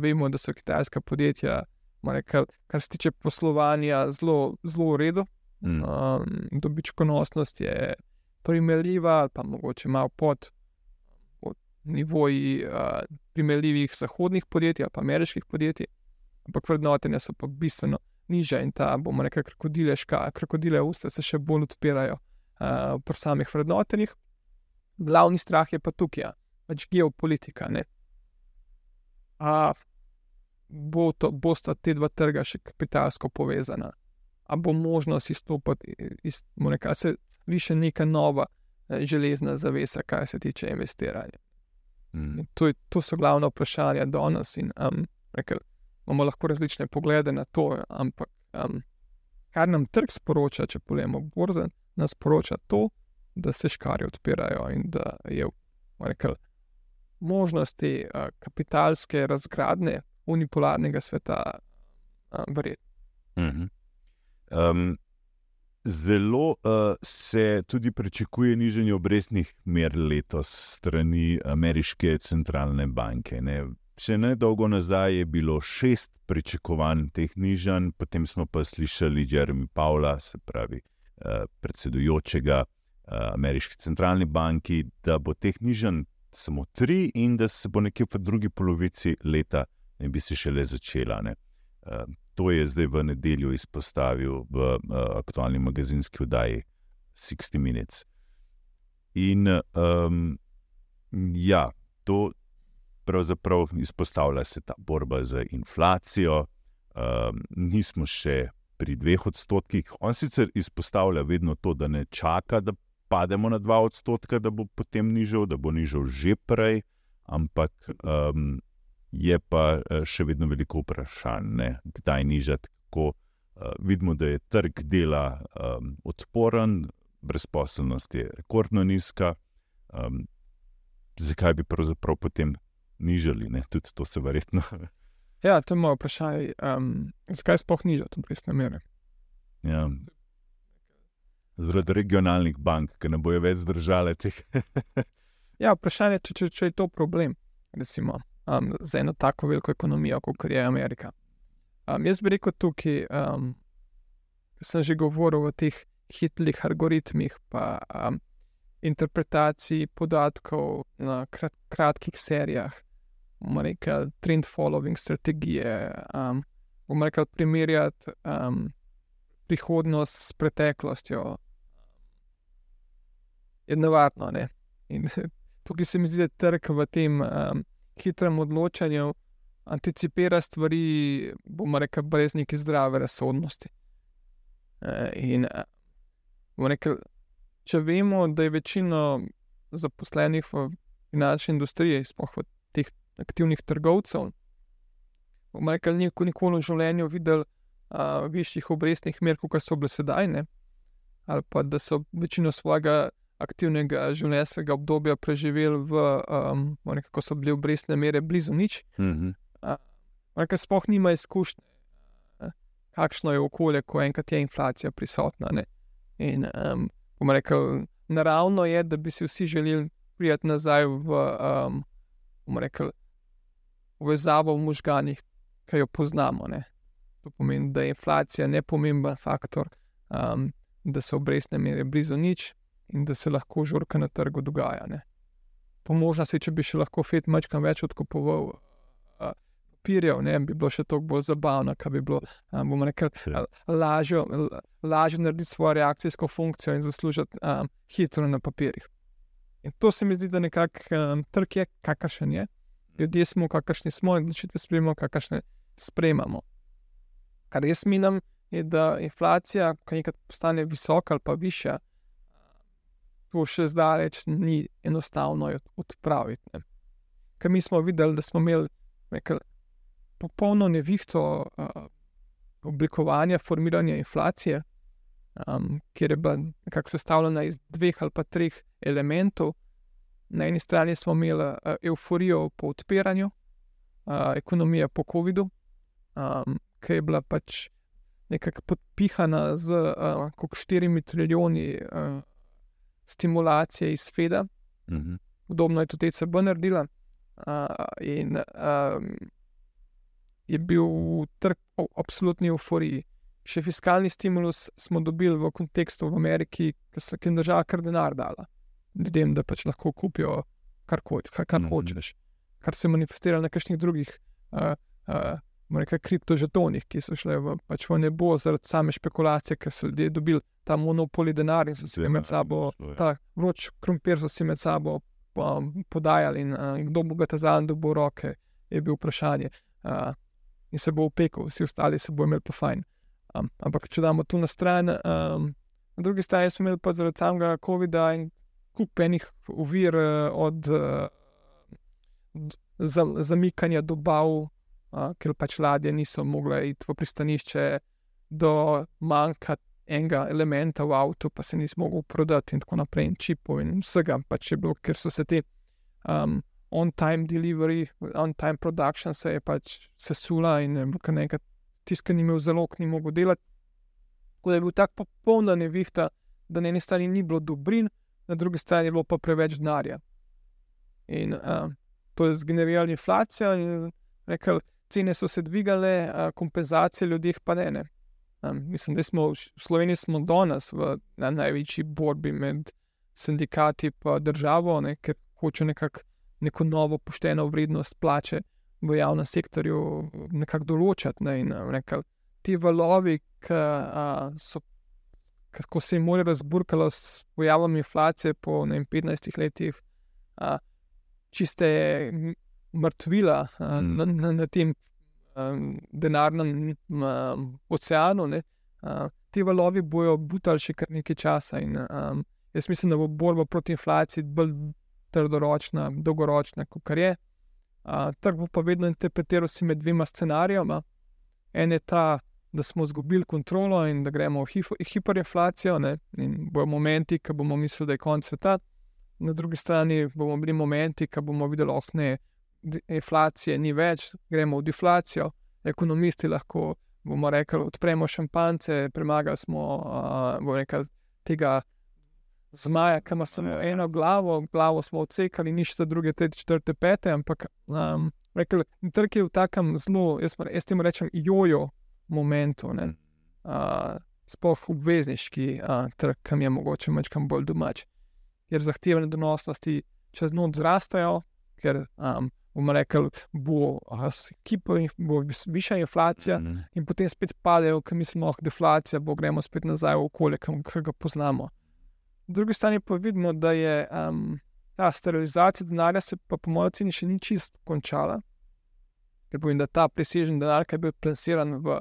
Vemo, da so kitajska podjetja, rekel, kar se tiče poslovanja, zelo, zelo v redu. Mm. Um, dobičkonosnost je primerljiva, pa mogoče malo pod nivoji uh, primerljivih zahodnih podjetij ali pa ameriških podjetij, ampak vrednotenja so pa bistveno niže in ta, bomo rekli, krokodileška, krokodile usta se še bolj odpirajo uh, pri samih vrednotenjih. Glavni strah je pa tukaj, pač geopolitika. Ne? A bo to, bosta te dva trga še kapitalsko povezana, a bo možnost izstopiti iz da se više neka nova eh, železna zavesa, kar se tiče investiranja. Mm. To, je, to so glavna vprašanja danes. In, um, rekel, imamo lahko različne poglede na to, ampak um, kar nam trg sporoča, če pogledamo borze, nas sporoča to, da se škari odpirajo in da je rekel, možnosti uh, kapitalske razgradnje unipolarnega sveta uh, verjetno. -huh. um, zelo uh, se tudi pričakuje nižanje obrestnih mer letos strani ameriške centralne banke. Ne? Še ne dolgo nazaj je bilo šest pričakovanj teh nižanj, potem smo pa slišali Jeremy Pavla, se pravi uh, predsedujočega uh, ameriške centralne banke, da bo teh nižanj samo tri, in da se bo nekje v drugi polovici leta ne bi se šele začela. Ne. Uh, to je zdaj v nedeljo izpostavil v uh, aktualni magazinski oddaji 60 Minutes. In um, ja, to pravzaprav izpostavlja se ta borba z inflacijo. Um, nismo še pri dveh odstotkih. On sicer izpostavlja vedno to, da ne čaka, da pademo na 2 odstotka, da bo potem nižal, da bo nižal že prej, ampak um, je pa eh, še vedno veliko vprašanj, ne, kdaj nižati. Ko uh, vidimo, da je trg dela um, odporen, brezposelnost je rekordno nizka, um, zakaj bi pravzaprav potem nižali? Ne? Tudi to se verjetno. Ja, to je moje vprašanje. Um, zakaj sploh nižati obrestne mere? Ja. Zaradi regionalnih bank, ki ne bojo več zdržale teh. ja, vprašanje je, če, če je to problem, recimo, um, za eno tako veliko ekonomijo, kot je Amerika. Um, jaz bi rekel tukaj, um, sem že govoril o teh hitrih algoritmih, pa um, interpretaciji podatkov na krat, kratkih serijah, bomo rekel, trend following strategije. Um, bomo rekel, primerjati um, prihodnost s preteklostjo je nevarno. Ne? In tukaj se mi zdi, da trg v tem um, hitrem odločanju anticipira stvari, bomo rekli, brez neke zdrave razsodnosti. Uh, in uh, rekel, če vemo, da je večina zaposlenih v finančni industriji, sploh v teh aktivnih trgovcev, bomo rekli, nikoli v življenju videli uh, višjih obrestnih mer, kot so bile sedaj, ne? ali pa da so večino svojega aktivnega življenjskega obdobja preživeli v, um, nekako so bile obrestne mere blizu nič. Mm -hmm. uh, sploh nima izkušnje, uh, kakšno je okolje, ko enkrat je inflacija prisotna. Ne? In um, bomo rekli, naravno je, da bi si vsi želeli priti nazaj v, um, bomo rekli, povezavo v možganjih, ki jo poznamo. Ne? To pomeni, da je inflacija nepomemben faktor, um, da so obrestne mere blizu nič in da se lahko žurka na trgu dogaja. Ne. Po možnosti, če bi še lahko FED mačkam več odkupoval uh, papirjev, ne bi bilo še toliko bolj zabavno, kaj bi bilo, um, bomo rekli, ja. lažje, lažje narediti svojo reakcijsko funkcijo in zaslužiti um, hitro na papirjih. In to se mi zdi, da nekako um, trg je, kakršen je. Ljudje smo, kakršni smo, in odločitve sprejemamo, kakršne sprejemamo. Kar jaz menim, je, da inflacija, ki enkrat postane visoka ali pa višja, to še zdaleč ni enostavno odpraviti. Ker mi smo videli, da smo imeli nekaj popolno nevihto uh, oblikovanja, formiranja inflacije, um, kjer je bila nekako sestavljena iz dveh ali pa treh elementov. Na eni strani smo imeli uh, euforijo po odpiranju, uh, ekonomija po COVID-u, um, ki je bila pač nekako podpihana z uh, 4 trilijoni uh, stimulacije iz FED-a. Mm -hmm. Podobno je tudi ECB naredila. Uh, in um, je bil trg v absolutni euforiji. Še fiskalni stimulus smo dobili v kontekstu v Ameriki, ki so jim država kar denar dala ljudem, da pač lahko kupijo kar, kar, kar mm -hmm. hočeš, kar se manifestira na kakšnih drugih uh, uh, rekel, kriptožetonih, ki so šli v, pač v nebo zaradi same špekulacije, ker so ljudje dobili ta monopoli denar in so si med sabo, ta vroč krompir so si med sabo um, podajali in, uh, in kdo bo ga ta zadnji dobil roke, je bil vprašanje. Uh, in se bo upekel, vsi ostali se bo imeli pa fajn. Um, ampak če damo tu na stran, um, na drugi strani smo imeli pa zaradi samega COVID-a in kupenih uvir uh, od. Uh, Zamikanja dobav, ker pač ladje niso mogle iti v pristanišče, do manjka enega elementa v avtu, pa se nismo mogli prodati, in tako naprej, in čipov in vsega, pač je bilo, ker so se ti um, on-time delivery, on-time production se je pač sesula in kar nekaj tiskani imel zelo, ni mogel delati. Tako da je bil tako popoln nevihta, da na eni strani ni bilo dobrin, na drugi strani je bilo pa preveč denarja. In uh, to je zgeneriralo inflacijo in rekel, cene so se dvigale, kompenzacije ljudi pa ne. ne. Mislim, da smo v Sloveniji smo danes v na največji borbi med sindikati in državo, ne, ker hoče nekako neko novo pošteno vrednost plače v javnem sektorju nekako določiti. Ne, in, nekaj, ti valovi, ki so. Ko se je more razburkalo s pojavom inflacije po ne, 15 letih, a, čiste mrtvila uh, mm. na, na, na tem um, denarnem um, oceanu. Ne, uh, ti valovi bojo butali še kar nekaj časa. In, um, jaz mislim, da bo borba proti inflaciji bolj trdoročna, dolgoročna, kot je. Uh, trg bo pa vedno interpretiral si med dvema scenarijama. En je ta, da smo izgubili kontrolo in da gremo v hiperinflacijo, in bojo momenti, ki bomo mislili, da je konec sveta. Na drugi strani bomo bili momenti, ki bomo videli, da je inflacije ni več, gremo v deflacijo. Ekonomisti lahko bomo rekli, odpremo šampance, premagali smo uh, rekel, tega zmaja, ki ima samo eno glavo, glavo smo odsekali, nič za druge, tretje, četrte, pete. Ampak um, rekel, trg je v takem zelo, jaz, jaz temu rečem, jojo momentu. Uh, Sploh obvezniški uh, trg, ki je mogoče malo bolj domač, ker zahtevne donosnosti čez noč zrastajo, ker um, bomo rekli, bo, kipo, bo višja inflacija, mm in potem spet padejo, ker mislimo, da je deflacija, bo gremo spet nazaj v okolje, ki ga poznamo. Po drugi strani pa vidimo, da je um, ta sterilizacija denarja, se pa po mojem oceni še ni čist končala. Ker povem, da ta presežen denar, ki je bil plasiran v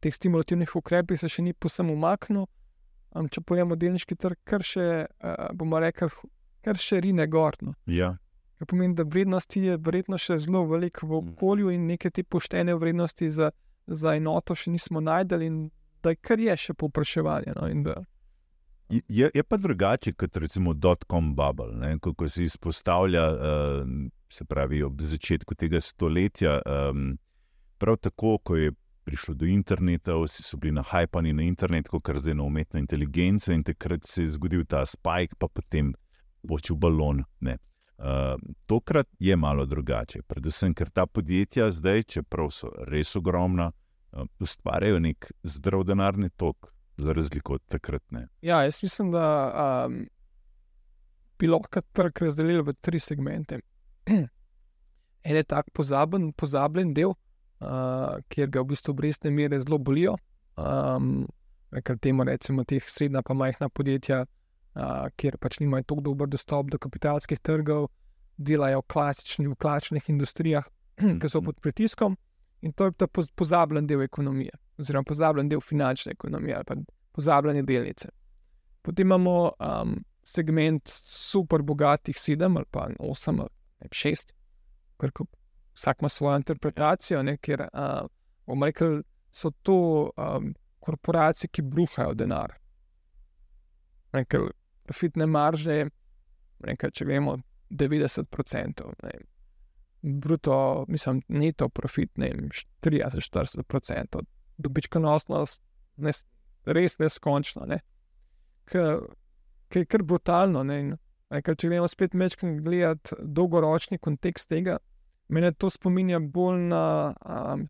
teh stimulativnih ukrepih, se še ni posem umaknil. Um, če pojemo delniški trg, kar še, uh, bomo rekli, kar še rine gorno. Ja. Kar pomeni, da vrednosti je verjetno še zelo veliko v mm. okolju in neke te poštene vrednosti za, za enoto še nismo najdeli, in da je kar je še povpraševanje. No, je, je pa drugače kot recimo dotcom bubble, ne? kako se izpostavlja, uh, se pravi, ob začetku tega stoletja. Um, prav tako, ko je prišlo do interneta, vsi so bili nahajpani na internet, kot je zdaj na umetno inteligenco, in takrat se je zgodil ta spike, pa potem počil balon. Ne? Uh, tokrat je malo drugače, predvsem ker ta podjetja zdaj, čeprav so res ogromna, uh, ustvarjajo nek zdrav denarni tok, za razliko od takrat. Ne. Ja, jaz mislim, da um, bi lahko trg razdelili v tri segmente. En je tak pozaben, pozabljen del, uh, kjer ga v bistvu obrestne mere zelo bolijo. Um, Ker temu rečemo, teh srednja pa majhna podjetja, uh, kjer pač nimajo tako dober dostop do kapitalskih trgov, delajo klasični, v klasičnih industrijah, ki so pod pritiskom, in to je ta pozabljen del ekonomije, oziroma pozabljen del finančne ekonomije ali pa pozabljene delnice. Potem imamo um, segment super bogatih sedem ali pa osem ali šest, ker vsak ima svojo interpretacijo, ne, ker uh, bomo rekli, so to um, korporacije, ki bruhajo denar. Nekaj profitne marže, nekaj, če vemo, 90%. Ne. Bruto, mislim, neto profit, ne vem, 30-40%, dobičkonosnost, ne, res neskončno. Ne. Kaj je kar brutalno. Ne. Nekaj, če gremo spet večkrat gledati dolgoročni kontekst tega, meni to spominja bolj na um,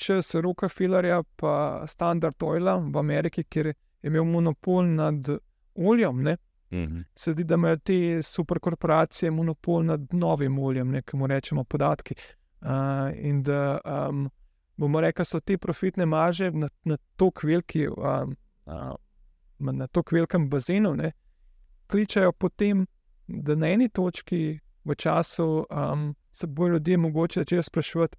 čas Rockefellerja, pa Standard Oila v Ameriki, kjer je imel monopol nad oljem. -hmm. Se zdi, da imajo te superkorporacije monopol nad novim oljem, ne kamo rečemo podatki. Uh, in da um, bomo rekli, da so te profitne marže na, na tako veliki, um, uh, na tako velikem bazenu, ne, pričajo potem, da na eni točki v času um, se bojo ljudje mogoče začeti sprašovati.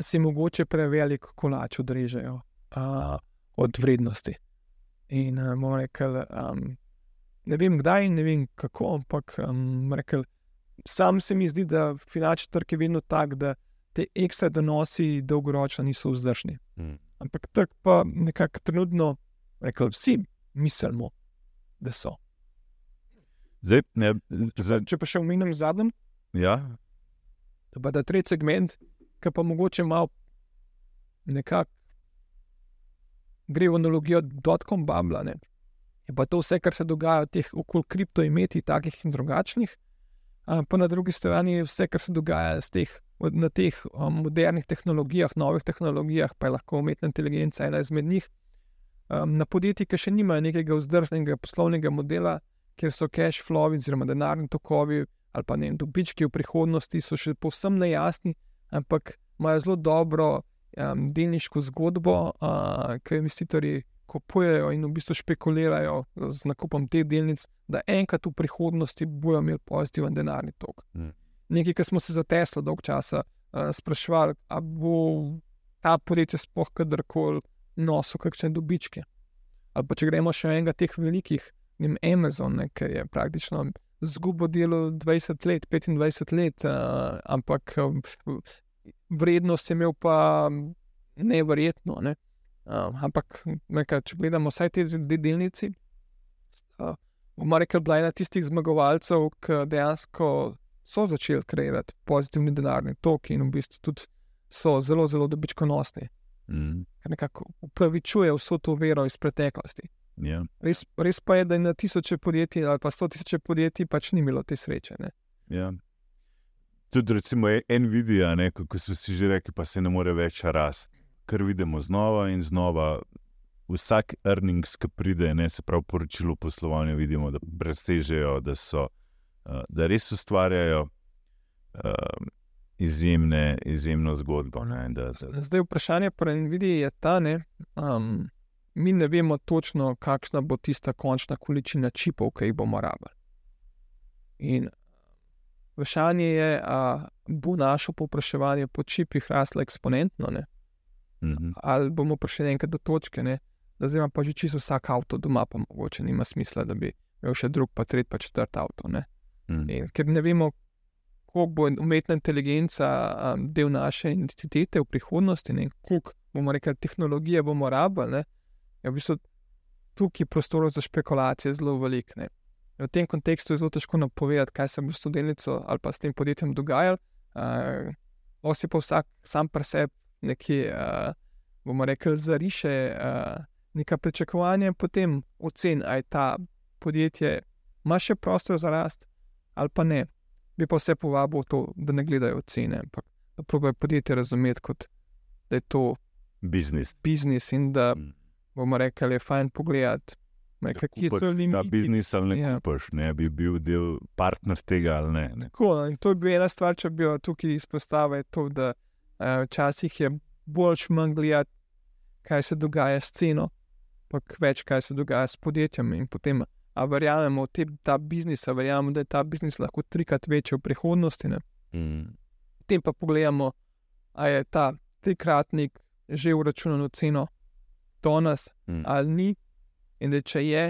Si mogoče prevelik kolač odrežejo uh, od vrednosti. In uh, bomo rekli, um, ne vem kdaj in ne vem kako, ampak um, rekel, sam se mi zdi, da finančni trg je vedno tak, da te ekstra donosi dolgoročno niso vzdržni. Mm. Ampak trg pa nekako trenutno, rekel, vsi mislimo, da so. Zdaj, ne, zdaj... Če pa še omenim zadnjem. Ja. Da je tretji segment, ki pa mogoče malo nekako gre v analogijo dotkom Babla. Je pa to vse, kar se dogaja teh okol kriptoimeti, takih in drugačnih. Pa na drugi strani je vse, kar se dogaja teh, na teh um, modernih tehnologijah, novih tehnologijah, pa je lahko umetna inteligenca ena izmed njih. Um, na podjetjih, ki še nimajo nekega vzdržnega poslovnega modela, kjer so cash flow, oziroma denarni tokovi ali pa ne dobički v prihodnosti, so še povsem nejasni, ampak imajo zelo dobro um, delniško zgodbo, uh, ki investitorji kupujejo in v bistvu špekulirajo z nakupom teh delnic, da enkrat v prihodnosti bodo imeli pozitiven denarni tok. Hmm. Nekaj, kar smo se za Tesla dolg časa uh, sprašvali, ali bo ta podjetje sploh kadarkoli nosil kakšne dobičke. Ali pa če gremo še enega teh velikih, ne Amazon, ne, ki je praktično. Zgubo delo 20 let, 25 let, uh, ampak vrednost je imel pa nevrjetno. Ne? Uh, ampak, nekaj, če gledamo vse te delnice, uh, bomo rekli, da je ena tistih zmagovalcev, ki dejansko so začeli kreirati pozitivni denarni tok in v bistvu tudi so zelo, zelo dobičkonosni. Mm. Nekako upravičuje vso to vero iz preteklosti. Ja. Res, res pa je, da je na tisoče podjetij ali pa sto tisoče podjetij pač ni imelo te sreče. Ne? Ja. Tudi recimo Nvidia, ne, kako so si že rekli, pa se ne more več rasti. Ker vidimo znova in znova, vsak earnings, ki pride, ne, se pravi poročilo poslovanja, vidimo, da presežejo, da, so, uh, da res ustvarjajo uh, izjemne, izjemno zgodbo. Ne, da, da, Zdaj vprašanje pri Nvidia je ta, ne, um, mi ne vemo točno, kakšna bo tista končna količina čipov, ki jih bomo rabili. In vprašanje je, ali bo naše povpraševanje po čipih raslo eksponentno, ne? mhm. ali bomo prišli enkrat do točke, ne? da zdaj ima pa že čisto vsak avto doma, pa mogoče nima smisla, da bi imel še drug, pa tretji, pa četrt avto. Ne? Mhm. In, ker ne vemo, koliko bo umetna inteligenca um, del naše identitete v prihodnosti, ne? koliko bomo rekli, tehnologije bomo rabili. Ne? Je v bistvu tukaj prostor za špekulacije zelo velik. V tem kontekstu je zelo težko napovedati, kaj se bo s to delnico ali pa s tem podjetjem dogajalo. Uh, Osi pa vsak sam pri sebi nekje, uh, bomo rekli, zariše uh, neka pričakovanja, potem ocen, ali ta podjetje ima še prostor za rast ali pa ne. Bi pa vse povabil to, da ne gledajo cene, ampak da probejo podjetje razumeti kot da je to Biznis. biznis in da Mhm. bomo rekli, je fajn pogledati, Da kje kupaš Ta biznis ali ne Ja. kupaš, ne bi bil del partner tega ali ne. ne. Tako, no, in to je bila ena stvar, če bi jo tukaj izpostavil, to, da uh, včasih je bolj manj gledati, kaj se dogaja s ceno, pa več, kaj se dogaja s podjetjem. In potem, a verjamemo v te, ta biznis, a verjamemo, da je ta biznis lahko trikrat večji v prihodnosti. Ne? Mhm. Potem pa pogledamo, a je ta trikratnik že uračunan v ceno danes Mhm. ali ni. In da če je,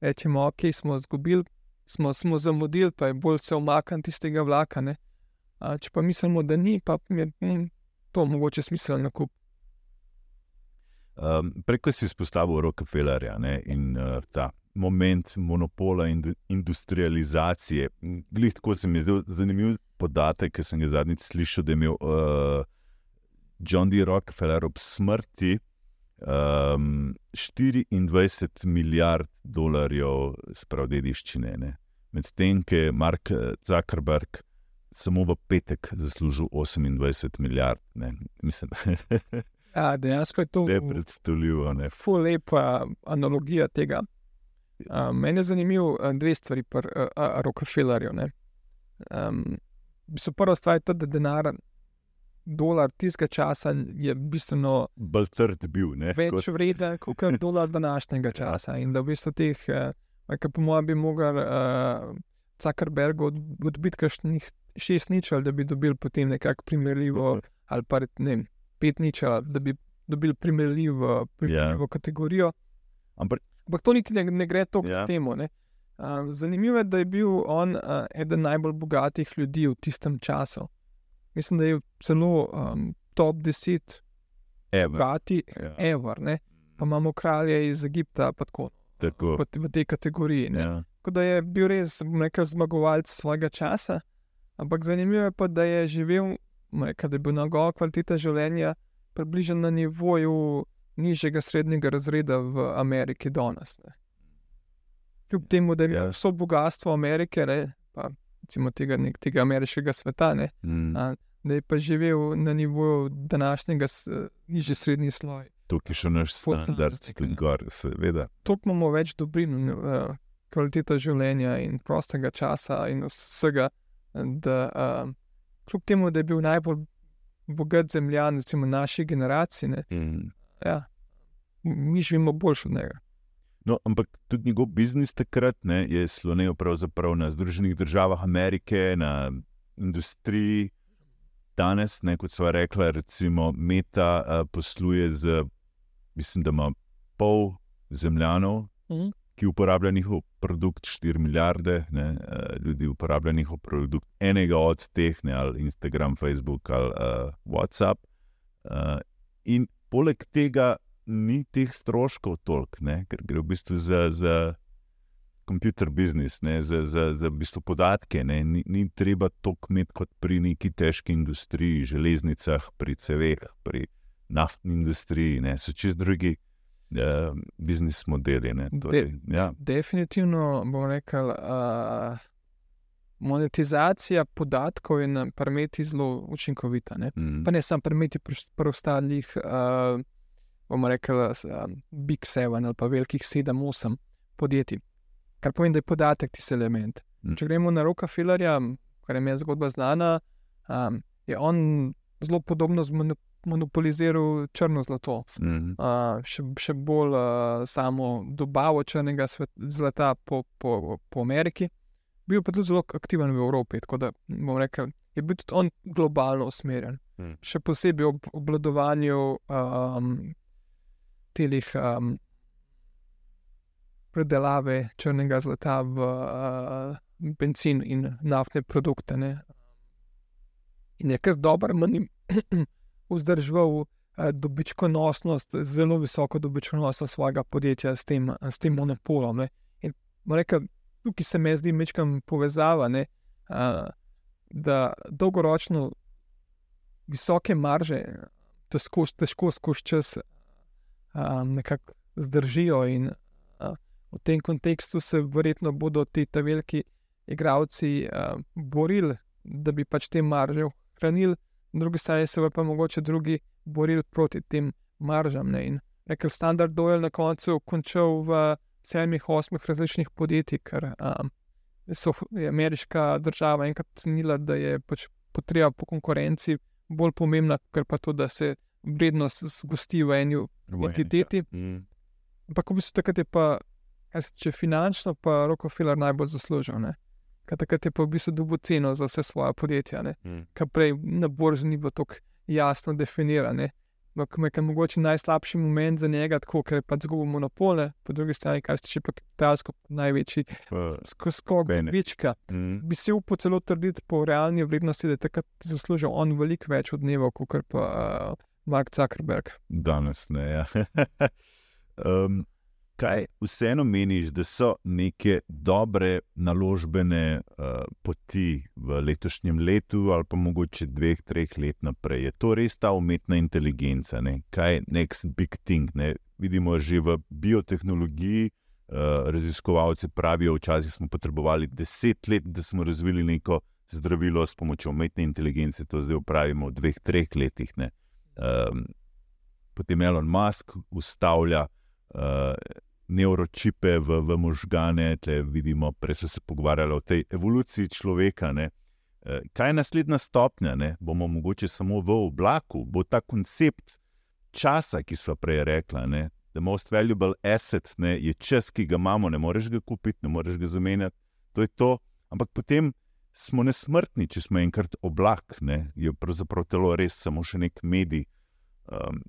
rečemo, ok, smo izgubili, smo, smo zamudili, pa je bolj se omakniti iz tega vlaka. Ne? A, če pa mislimo, da ni, pa je hm, to mogoče smiselno nakup. Um, preko si izpostavil Rockefellerja ne, in uh, ta moment monopola in industrializacije. Glih tako se mi je zdel zanimiv podatek, ki sem ga zadnjič slišal, da je imel uh, John D. Rockefeller ob smrti um, 24 milijard dolarjev sprav dediščine. ne. Medtem, ko je Mark eh, Zuckerberg samo v petek zaslužil 28 milijard. Ne. Mislim, Ja, dejansko je to Ne predstavljivo. Ne. ful lepa analogija tega. Uh, meni je zanimivo uh, dve stvari pri uh, Rockefellerju. Um, prva stvar je ta, da denar, dolar tistega časa je bistveno Bolj trd bil. Ne, več kot- vreden kot dolar današnjega časa. In da v bistvu teh, uh, po mojem, bi mogel uh, Zuckerberg od, odbiti kakšnih šest ničel, da bi dobil potem nekako primerljivo, ali pa ne vem, pet ničel, da bi dobil primerljivo, primerljivo yeah. kategorijo. Ampak Ampak to niti ne, ne gre tako Ja. yeah. temu. ne. Uh, zanimivo je, da je bil on uh, eden najbolj bogatih ljudi v tistem času. Mislim, da je celo um, top 10 evo, bogati, ja, ever. Ne? Pa imamo kralje iz Egipta, pa tako, tako. v, v tej kategoriji. ne. Ja. Tako da je bil res nekaj zmagovalec svojega časa, ampak zanimivo je pa, da je živel, rekel, da je bil njegova kvaliteta življenja približno na nivoju nižjega srednjega razreda v Ameriki danes. ne. Kljub temu, da je Ja. vso bogatstvo Amerike, ne, pa recimo tega, nek, tega ameriškega sveta, ne, Mm, a, da je pa živel na nivoju današnjega nižji srednji sloj. Tukaj še naš standard, tudi gor, seveda. toliko imamo več dobrin, uh, kvaliteta življenja in prostega časa in vsega, da uh, kljub temu, da je bil najbolj bogat zemljan, recimo naši generaciji, ne, Mm. ja, mi živimo boljš od njega. No, ampak tudi njegov biznis takrat ne, je slonil pravzaprav na Združenih državah Amerike, na industriji. Danes, ne, kot sva rekla, recimo Meta uh, posluje z, mislim, da ima pol zemljanov, Mhm. ki uporablja njihov produkt, 4 milijarde ne, uh, ljudi uporablja njihov produkt, enega od teh, ne, ali Instagram, Facebook ali uh, WhatsApp. Uh, in poleg tega ni teh stroškov toliko, ne, ker gre v bistvu za. za Computer business, ne, za, za, za v bistvu podatke. Ne, ni, ni treba toliko imeti kot pri neki težki industriji, železnicah, pri CV-jih, pri naftni industriji. Ne, so čez drugi, uh, biznis modeli. Ne, torej, ja. Definitivno bom rekel, uh, monetizacija podatkov je na premeti zelo učinkovita. Ne? Mm. Pa ne samo premeti preostalih, uh, bomo rekli, uh, Big Seven ali pa velikih sedem, osem podjetij. Kar pomeni, da je podatek tisti element. Mm. Če gremo na Rockefellerja, kar je meni zgodba znana, um, je on zelo podobno monopoliziral črno zlato. Mm. Uh, še, še bolj uh, samo dobavo črnega svet, zlata po, po, po Ameriki, bil pa tudi zelo aktiven v Evropi. Tako da bom rekel, je bil tudi on globalno usmerjen. Mm. Še posebej ob obladovanju um, telih um, predelave črnega zlata v uh, benzin in naftne produkte. Ne. In je kar dober mani vzdržal uh, dobičkonosnost, zelo visoko dobičkonosnost svojega podjetja s tem, s tem monopolom. Ne. In rekel, tukaj se mi zdi mečkam povezava, ne, uh, da dolgoročno visoke marže težko, težko skozi čas um, nekako zdržijo. In uh, v tem kontekstu se verjetno bodo ti ta veliki igravci uh, borili, da bi pač te marže ohranili, drugi strani se pa mogoče drugi borili proti tem maržam. Ne. In rekel standard Doyle na koncu končal v sedmih, osmih različnih podjetij, ker um, so, je ameriška država enkrat cenila, da je pač potreba po konkurenci bolj pomembna, ker pa to, da se vrednost zgosti v eni entiteti. Mm. Ampak v bistvu takrat je pa, tiče finančno, pa Rockefeller najbolj zaslužil. Ne? Ker takrat je pa v bistvu dobil ceno za vse svoje podjetja, Mm. kar prej na borzi ni bilo tako jasno definirano. Ampak je mogoče najslabši moment za njega, tako, ker je pač zgubil monopole, po drugi strani, kar se tiče pa kapitalsko, največji Uh, skok dobička. mm. Bi se upal celo trditi po realni vrednosti, da je takrat zaslužil on veliko več od dneva, kot pa uh, Mark Zuckerberg. Danes ne. Ja. um, kaj vseeno meniš, da so neke dobre naložbene uh, poti v letošnjem letu, ali pa mogoče dveh, treh let naprej? Je to res ta umetna inteligenca? Ne? Kaj je next big thing? Ne? Vidimo že v biotehnologiji. Uh, raziskovalci pravijo, včasih smo potrebovali deset let, da smo razvili neko zdravilo s pomočjo umetne inteligence, to zdaj upravimo v dveh, treh letih. Ne? Um, potem Elon Musk ustavlja uh, neuročipe v, v možgane, tle vidimo, prej so se pogovarjali o tej evoluciji človeka. Ne? Uh, kaj je naslednja stopnja? Ne? Bomo mogoče samo v oblaku, bo ta koncept časa, ki smo prej rekla. Ne? The most valuable asset ne, je čas, ki ga imamo, ne moreš ga kupiti, ne moreš ga zamenjati. To je to. Ampak potem smo nesmrtni, če smo enkrat oblak, ne, je pravzaprav telo res samo še nek medij. Um,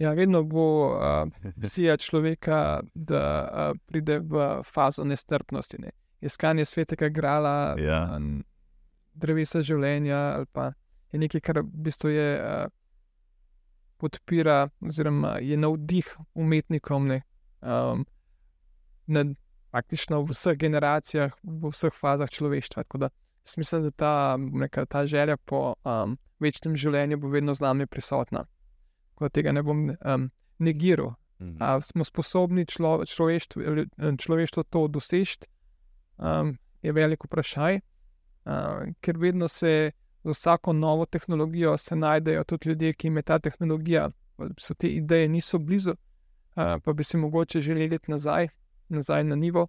Ja, vedno bo uh, vsija človeka, da uh, pride v fazo nestrpnosti. Ne. Iskanje svetega grala, Ja. um, drevesa življenja, ali pa je nekaj, kar v bistvu je, uh, podpira, oziroma je navdih umetnikom ne, um, na, praktično v vseh generacijah, v vseh fazah človeštva. Tako da jaz mislim, da ta, rekel, ta želja po um, večnem življenju bo vedno z nami prisotna. Tako da tega ne bom um, negiral. A smo sposobni člo, človeštvo, človeštvo to doseči, um, je veliko vprašaj, uh, ker vedno se z vsako novo tehnologijo se najdejo tudi ljudje, ki jim je ta tehnologija, so te ideje niso blizu, uh, pa bi se mogoče želeli iti nazaj, nazaj na nivo,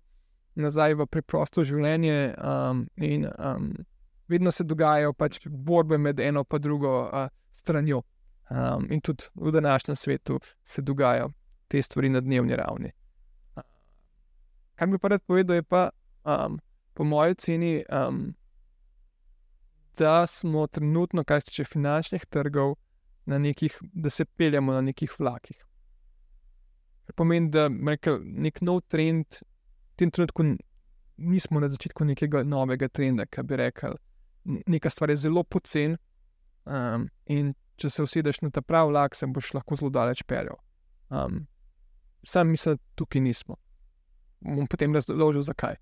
nazaj v preprosto življenje. Um, in um, vedno se dogajajo pač borbe med eno in drugo uh, stranjo. Um, in tudi v današnjem svetu se dogajajo te stvari na dnevni ravni. Kar bi pa rad povedal, je pa, um, po mojem oceni, um, da smo trenutno, kar se tiče finančnih trgov, nekih, da se peljemo na nekih vlakih. Kar pomeni, da rekel, nek nov trend, tem trenutku nismo na začetku nekega novega trenda, ki bi rekel, n- neka stvar je zelo pocen. Um, in če se usedeš na ta pravi vlak, se boš lahko zelo daleč peljal. Um, sam mislim, da tukaj nismo. Bom potem razložil, zakaj.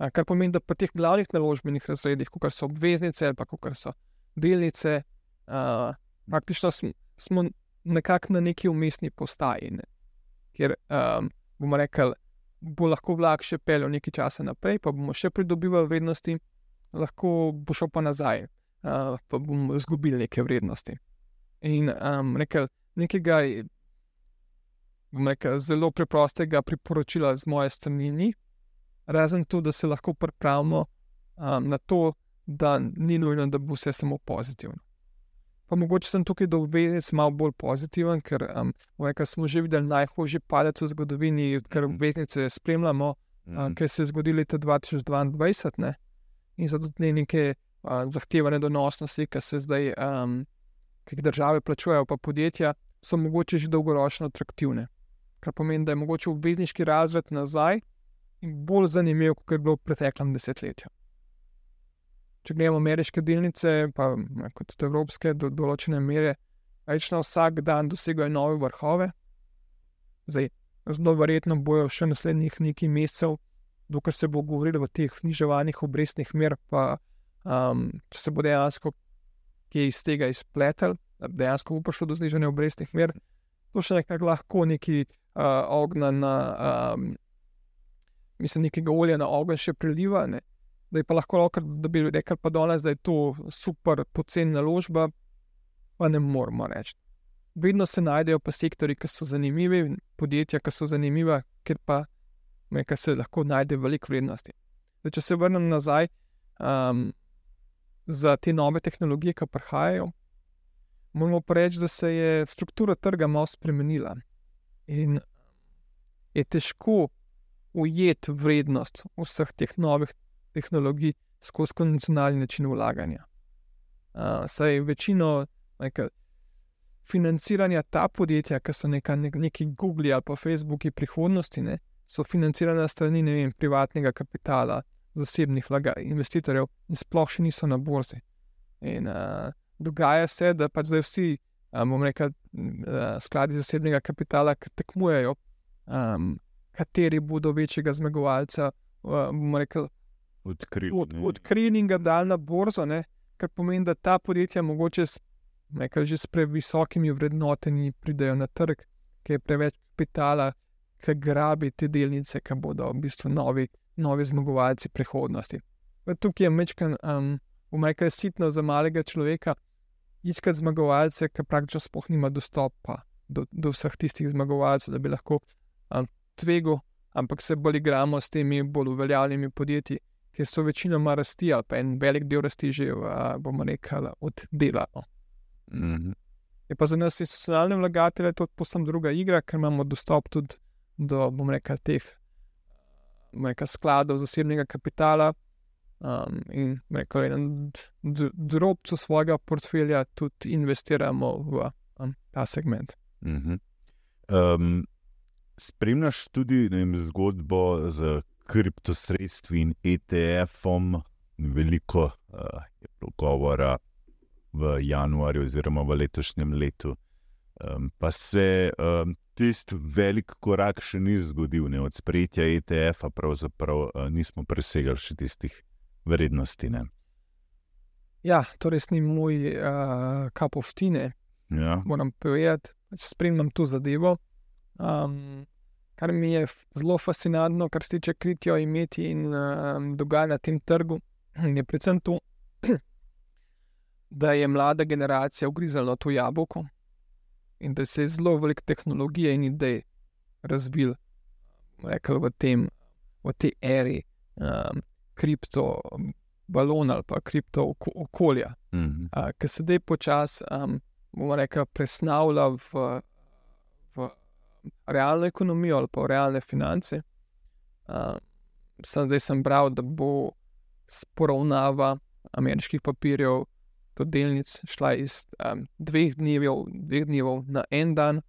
A, kar pomeni, da pri teh glavnih naložbenih razredih, kot so obveznice ali kot so delnice, a, praktično smo, smo nekako na neki umestni postaji. Ne. ker um, bomo rekli, bo lahko vlak še pelil nekaj časa naprej, pa bomo še pridobivali vrednosti, lahko bo šel pa nazaj, uh, pa bomo izgubili neke vrednosti. In um, rekel, nekega rekel, zelo preprostega priporočila z moje strani ni, razen to, da se lahko pripravimo um, na to, da ni nujno, da bo vse samo pozitivno. Pa mogoče sem tukaj do obveznic malo bolj pozitiven, ker um, rekel, smo že videli najhujši padec v zgodovini, ker Mhm. obveznice spremljamo, mm. kaj se je zgodilo leta 2022. Ne? In zato tudi neke uh, zahtevane donosnosti, ki se zdaj, um, ki jih države plačujejo, pa podjetja, so mogoče že dolgoročno atraktivne. Kar pomeni, da je mogoče obvezniški razred nazaj in bolj zanimiv, kot je bilo v preteklem desetletju. Če gledamo ameriške delnice, pa kot tudi evropske, do določene mere, rečno vsak dan dosegajo nove vrhove. Zdaj, zelo verjetno bojo še naslednjih nekaj mesecev, dokler se bo govorilo o teh zniževanjih obrestnih mer, pa um, če se bo dejansko kaj iz tega izpletel, da dejansko bo prišlo do znižanja obrestnih mer, to še nekako lahko neki uh, ognja na, um, mislim, nekega olja na ogenj še priliva. Ne? Da je pa lahko, lahko, da bi rekel, pa danes, da je to super poceni naložba, pa ne moramo reči. Vedno se najdejo pa sektori, ki so zanimivi, podjetja, ki so zanimiva, ker pa nekaj se lahko najde veliko vrednosti. Zdaj, če se vrnem nazaj um, za te nove tehnologije, ki prihajajo, moramo pa reči, da se je struktura trga malo spremenila in je težko ujeti vrednost vseh teh novih tehnologij skozi konvencionalni način vlaganja. Uh, saj večino nekaj, financiranja ta podjetja, ki so neka, nek, neki Google ali pa Facebook prihodnosti, ne, so financirana strani vem, privatnega kapitala, zasebnih vlaga, investitorjev in sploh še niso na borzi. In uh, dogaja se, da pač zdaj vsi, bomo rekel, uh, skladi zasebnega kapitala, ki tekmujejo, um, kateri bodo večjega zmagovalca, uh, bomo rekel, odkrili. od, odkrili in ga dali na borzo, ne? kar pomeni, da ta podjetja mogoče s, nekaj, že s previsokimi vrednotenji pridejo na trg, ker je preveč kapitala, ki grabi te delnice, ki bodo v bistvu novi, novi zmagovalci prihodnosti. Tukaj je mečkan, um, umajkaj sitno za malega človeka, iskati zmagovalce, ki praktično sploh nima dostopa do, do vseh tistih zmagovalcev, da bi lahko um, tvegal, ampak se bolj igramo s temi bolj uveljavljenimi podjetji ker so večinoma rasti, ali pa en velik del rasti že, bomo rekli, oddelano. Mm -hmm. Je pa za nas institucionalne vlagatelje to posebno druga igra, ker imamo dostop tudi do, bomo rekli, teh bomo rekli, skladov zasebnega kapitala um, in rekel, en drobcu svojega portfelja tudi investiramo v um, ta segment. Mm -hmm. um, spremljaš tudi vem, zgodbo z kriptosredstvi in ETF-om. Veliko uh, je bilo govora v januarju, oziroma v letošnjem letu. Um, pa se um, tisti velik korak še ni zgodil, ne? od sprejetja ETF-a, pravzaprav uh, nismo presegali še tistih vrednosti. Ne? Ja, to res ni moj uh, kap of tine, Ja. moram povedati, spremljam to zadevo. Um, kar mi je zelo fascinantno, kar se tiče kritja imeti in um, dogajanja na tem trgu, je predvsem to, da je mlada generacija ugrizala to jabolko in da se je zelo veliko tehnologije in idej razvil rekel, v, tem, v tej eri um, kriptobalona ali pa kripto oko, okolja, Mm -hmm. uh, ki se zdaj počasi, um, bomo rekli, presnavlja v realno ekonomijo ali pa v realne finance. Uh, sem zdaj sem bral, da bo poravnava ameriških papirjev, to delnic, šla iz um, dveh, dnevov, dveh dnevov na en dan,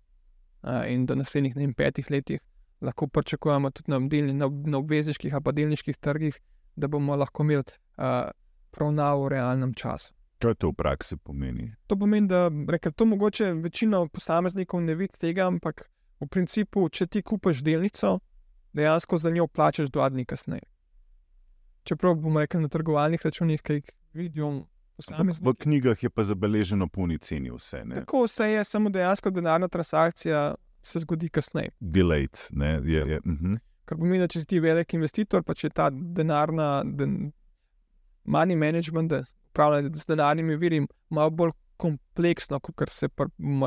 uh, in da naslednjih vem, petih letih lahko pričakujemo tudi na, delni, na, na obvezniških ali pa delniških trgih, da bomo lahko imeli uh, poravnavo v realnem času. Kaj to v praksi pomeni? To pomeni, da rekel, to mogoče večina posameznikov ne vidi tega, ampak v principu, če ti kupiš delnico, dejansko za njo plačeš dva dni kasneje. Čeprav bomo rekli na trgovalnih računih, ki jih vidijo V posamezniki. knjigah je pa zabeleženo po ceni vse. Ne? Tako vse je, samo dejansko denarna transakcija se zgodi kasneje. Delayed. Ne, je, je, uh -huh. Kar pomeni, da če si ti velik investitor, pa če ta denarna, den, money management, upravljanje z denarnimi viri, malo bolj kompleksno, kot se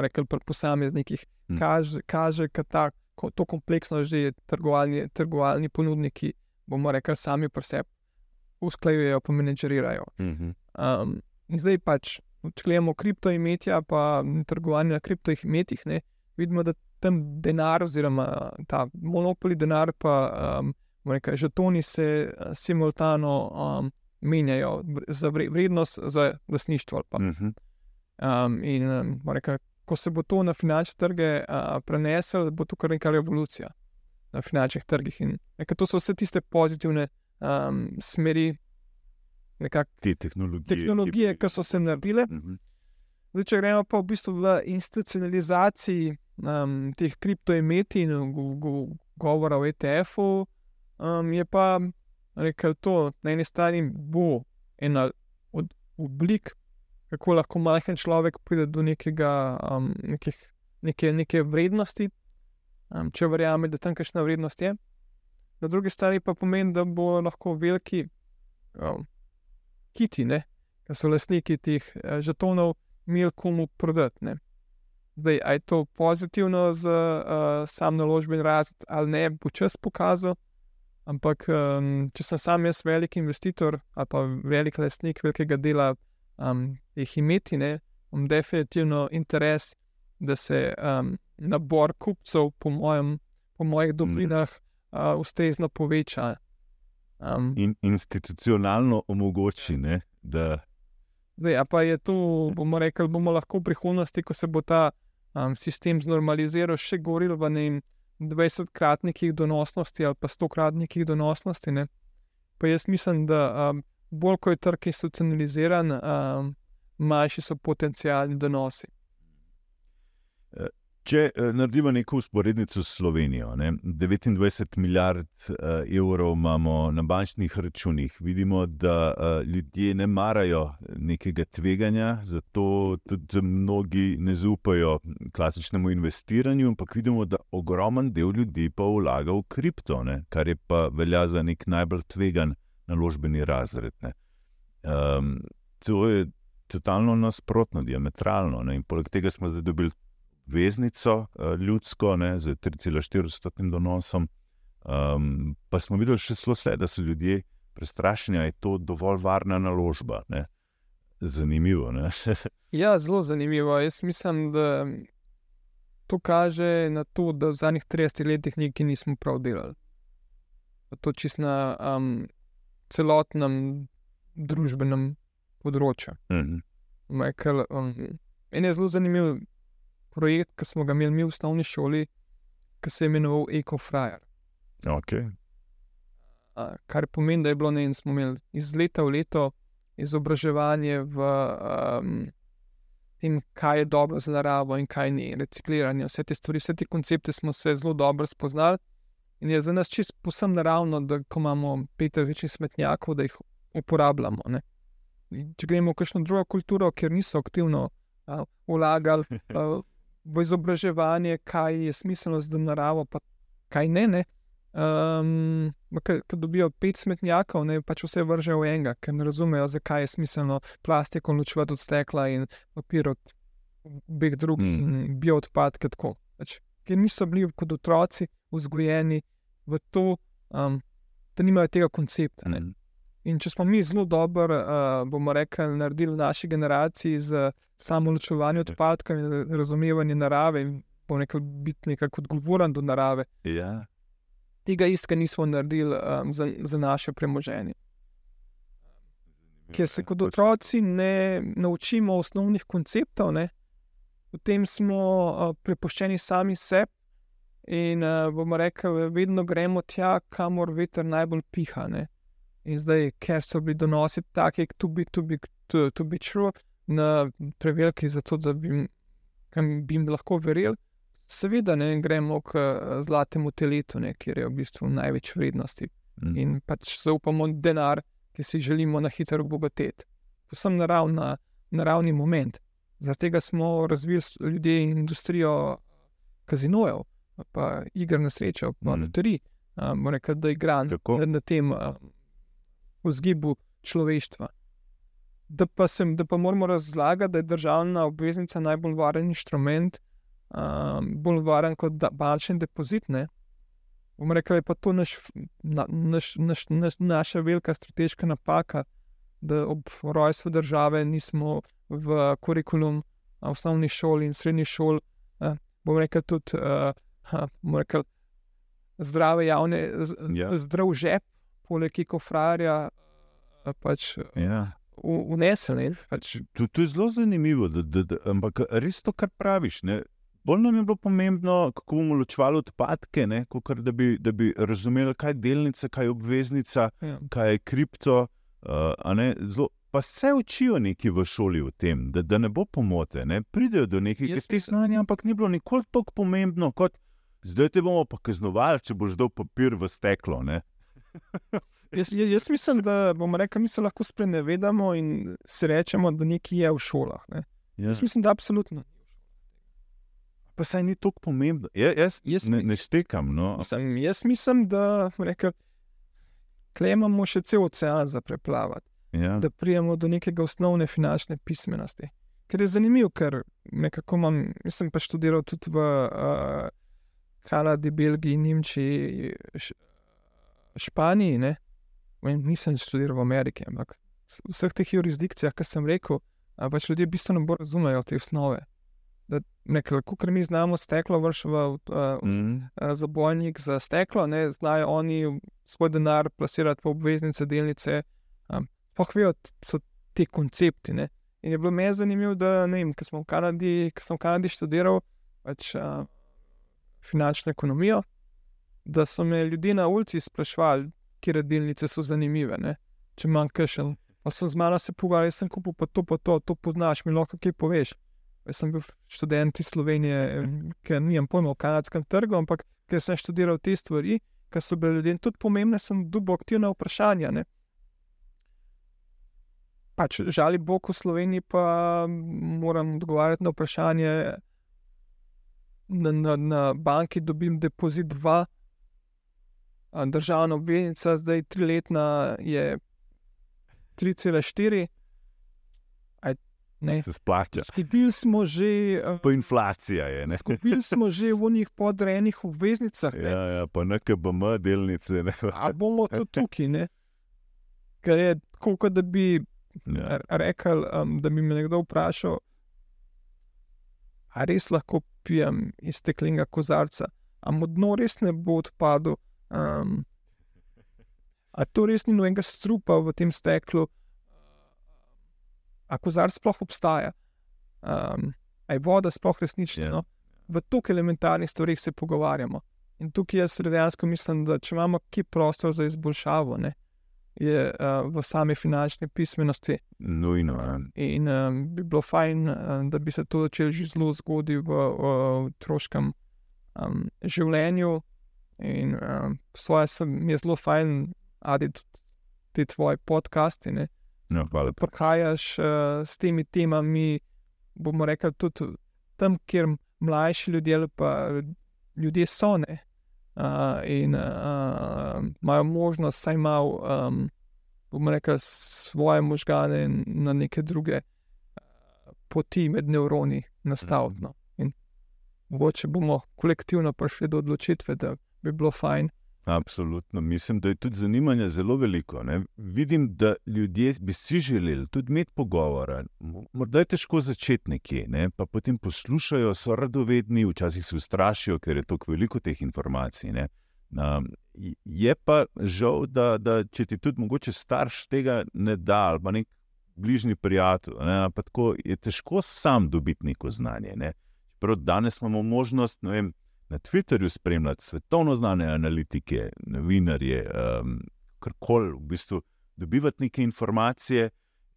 rekli pri posameznikih, Mm. kaže, kaže ka ta, ko, to kompleksno že trgovalni, trgovalni ponudniki, bomo rekli, sami pri sebi usklajujejo, pa menedžerirajo. Uh -huh. Um, in zdaj pač, če gledamo kriptoimetja, pa trgovanje na kriptoimetjih, vidimo, da tam denar, oziroma ta monopoli denar, pa um, rekel, žetoni se simultano um, menjajo za vre- vrednost, za lasništvo. Pa. Uh -huh. Um, in um, rekel, ko se bo to na finančne trge uh, preneslo, bo to kar neka revolucija na finančnih trgih. In rekel, to so vse tiste pozitivne um, smeri, nekako Te tehnologije. tehnologije, ki so se naredile. Uh -huh. Zdaj, če gremo pa v bistvu v institucionalizaciji um, teh kriptoimetij in go, go, govora o ETF-u, um, je pa rekel to, na eni strani bo ena od oblik, kako lahko majhen človek pride do nekega, um, nekih, neke, neke vrednosti, um, če verjame, da tam kakšna vrednost je. Na drugi strani pa pomeni, da bo lahko veliki um, kiti, ne, ki so lastniki teh uh, žetonov, imeli komu prodati. ne. Zdaj, ali je to pozitivno za uh, sam naložbeni razred ali ne, bo čas pokazal. Ampak, um, če sem sam jaz velik investitor ali pa velik lastnik velikega dela um, teh imeti, ne, imam definitivno interes, da se um, nabor kupcev, po, mojem, po mojih dobrinah, uh, ustrezno poveča. Um, In institucionalno omogoči, ne, da Zdaj, pa je to, bomo rekli, bomo lahko v prihodnosti, ko se bo ta um, sistem znormaliziral, še govorili v ne vem, 20-kratnikih donosnosti ali pa 100-kratnikih donosnosti. Ne? Pa jaz mislim, da um, bolj ko je trg institucionaliziran, um, manjši so potencijalni donosi. Če eh, naredimo neko usporednico s Slovenijo, ne, 29 milijard eh, evrov imamo na bančnih računih, vidimo, da eh, ljudje ne marajo nekega tveganja, zato tudi mnogi ne zaupajo klasičnemu investiranju, ampak vidimo, da ogromen del ljudi pa vlaga v kripto, ne, kar je pa velja za nek najbolj tvegan naložbeni razred. Ne. Um, to je totalno nasprotno, diametralno. Ne, in poleg tega smo zdaj dobili veznico uh, ljudsko, ne, z 3,4-stotnim donosom. Um, pa smo videli še zelo vse, da so ljudje prestrašeni, da je to dovolj varna naložba. Ne. Zanimivo. Ne? Ja, zelo zanimivo. Jaz mislim, da to kaže na to, da v zadnjih 30 letih nekaj nismo prav delali. To čist na um, celotnem družbenem področju. Mhm. Michael, um, en je zelo zanimiv projekt, ki smo ga imeli mi v osnovni šoli, ki se je imenoval EcoFryer. okay. A, Kar pomeni, da je bilo ne, in smo imeli iz leta v leto izobraževanje v um, tem, kaj je dobro za naravo in kaj ni, recikliranje, vse te stvari, vse te koncepte smo se zelo dobro spoznali. In je za nas čisto posebno naravno, da ko imamo pet različnih smetnjakov, da jih uporabljamo. Ne. Če gremo v kakšno drugo kulturo, kjer niso aktivno a, vlagali a, v izobraževanje, kaj je smiselno za naravo, pa kaj ne. ne. Um, Ko dobijo pet smetnjakov, ne pač vse vržejo v enega, ker ne razumejo, zakaj je smiselno plastiko ločevati od stekla in papir od obeh drugih, Mm. bioodpadke. Pač, ker niso bili kot otroci vzgojeni v to, um, da nimajo tega koncepta. Ne. Mhm. In če smo mi zelo dobro, uh, bomo rekli, naredili v naši generaciji z samo ločevanjem odpadkov in razumevanjem narave, in bomo rekli, biti nekako odgovoren do narave, Ja. tega istega nismo naredili um, za, za naše premoženje. Ker se kot otroci ne naučimo osnovnih konceptov, ne, potem smo uh, prepuščeni sami sebi. In uh, bomo rekli, vedno gremo tja, kamor veter najbolj piha. Ne. In zdaj, ker so bili donosi taki, to bi, to bi, to, bi true, na preveliki, zato da bi, bi jim lahko verjeli. Seveda ne gremo k eh, zlatemu teletu, ne, kjer je v bistvu največ vrednosti Mhm. in pač zaupamo denar, ki si želimo na hitro obogatiti. Povsem naravna, naravni moment. Zaradi tega smo razvili ljudje industrijo kazinojev, pa igr na srečo, pa Mhm. loterij, um, rekel, da igra Tako. na, na tem um, vzgibu človeštva. Da pa, sem, da pa moramo razlagati, da je državna obveznica najbolj varen inštrument, um, bolj varen kot da, bančni depozit. Ne? Bom rekel, da je pa to naš, na, naš, naš, naš, naša velika strateška napaka, da ob rojstvu države nismo v kurikulum osnovnih šol in srednjih šol, a, bom rekel, tudi a, bom rekel, zdrave javne, Ja. zdrav žep, poleg ekofrarja, a, pač Ja. unesel. Pač, To, to je zelo zanimivo, da, da, da, ampak res to, kar praviš. Ne? Bolj nam je bilo pomembno, kako bomo ločevali odpadke, ne? kakor da bi, da bi razumeli, kaj je delnica, kaj je obveznica, ja. kaj je kripto. Uh, ne, zelo, pa se učijo neki v šoli o tem, da, da ne bo pomote. Ne? Pridejo do nekih teh znanja, ampak ni bilo nikoli tako pomembno kot zdaj te bomo pa kaznovali, če boš dal papir v steklo. Jaz, jaz, mislim, da bomo rekli, mi se lahko sprenevedamo in si rečemo, da nekaj je v šolah. Ne? Ja. Jaz mislim, da absolutno. Pa saj ni tako pomembno. Ja, jaz Jaz ne, ne štekam. No. Mislim, jaz mislim, da rekel, imamo še cel ocean za preplavati, Ja. da prijemo do neke osnovne finančne pismenosti. Ker je zanimivo, ker nekako imam, mislim pa študiral tudi v uh, Kanadi, Belgiji, Nemčiji, Španiji. Ne? Vem, nisem študiral v Ameriki, ampak v vseh teh jurisdikcijah, ki sem rekel, pač ljudje bistveno bolj razumejo te osnove. Da, nekaj, kot mi znamo steklo vršiti v uh, Mm. eh, zabojnik za steklo, ne znajo oni svoj denar plasirati v obveznice, delnice. Um, Sploh vejo, so ti koncepti. Ne? In je bilo meni zanimivo, da ne vem, ker smo v Kanadi, ker sem v Kanadi študiral pač, uh, finančno ekonomijo, da so me ljudje na ulici sprašvali, kje delnice so zanimive. Ne? Če manj kašel. Pa sem z mano se pogovarjal, sem kupil pa to, pa to, to poznaš, mi lahko kaj poveš. Jaz sem bil študent iz Slovenije, em, ker nimam pojma o kanadskem trgu, ampak ker sem študiral te stvari, ker so bile ljudem tudi pomembne, sem dobil aktivna vprašanja. Ne. Pač, žali Bog v Sloveniji, pa moram odgovarjati na vprašanje. Na, na, na banki dobim depozit 2, državna obveznica, zdaj triletna je 3,4. Aj, Ne, Se splača. Skupili smo že, eh, Pa inflacija je. Ne? skupili smo že v njih podrejenih obveznicah. ne. Ja, ja, pa NKBM delnice. Ne? A bomo tudi tukaj, ne? ker je tako, da bi Ja. rekel, um, da bi me nekdo vprašal, ali res lahko pijem iz steklenega kozarca, ali mu dno res ne bo odpadlo. Um, a to res ni nobenega strupa v tem steklu, a kozarc sploh obstaja, um, a je voda sploh resnična. Ja. No? V toliko elementarnih stvarih se pogovarjamo. In tukaj jaz dejansko mislim, da če imamo kje prostor za izboljšavo, ne, je uh, v sami finančni pismenosti. Nujno. Ja. In um, bi bilo fajn, uh, da bi se to začelo že zelo zgodaj v, otroškem um, življenju. In um, svoje sem, je zelo fajn, adi tudi te tvoje podcasti. Ne, No, hvala. prihajaš uh, s temi temami, bomo rekli, tudi tam, kjer mlajši ljudje ali pa ljudje so ne. Uh, in uh, imajo možnost, saj malo, um, bomo rekli, svoje možgane na neke druge uh, poti med nevroni nastaviti. No. In mogoče bomo kolektivno prišli do odločitve, da bi bilo fajn. Absolutno. Mislim, da je tudi zanimanje zelo veliko. Ne? Vidim, da ljudje bi si želeli tudi imeti pogovore. Mo- Morda je težko začeti nekje, ne? pa potem poslušajo, so radovedni, včasih se ustrašijo, ker je tako veliko teh informacij. Ne? Um, je pa žal, da, da če ti tudi mogoče starš tega ne da, ali pa nek bližnji prijatelj, ne? pa tako je težko sam dobiti neko znanje. Ne? Prav danes imamo možnost, ne vem, na Twitterju spremljati svetovno znane analitike, novinarje, um, karkoli, v bistvu dobivati neke informacije.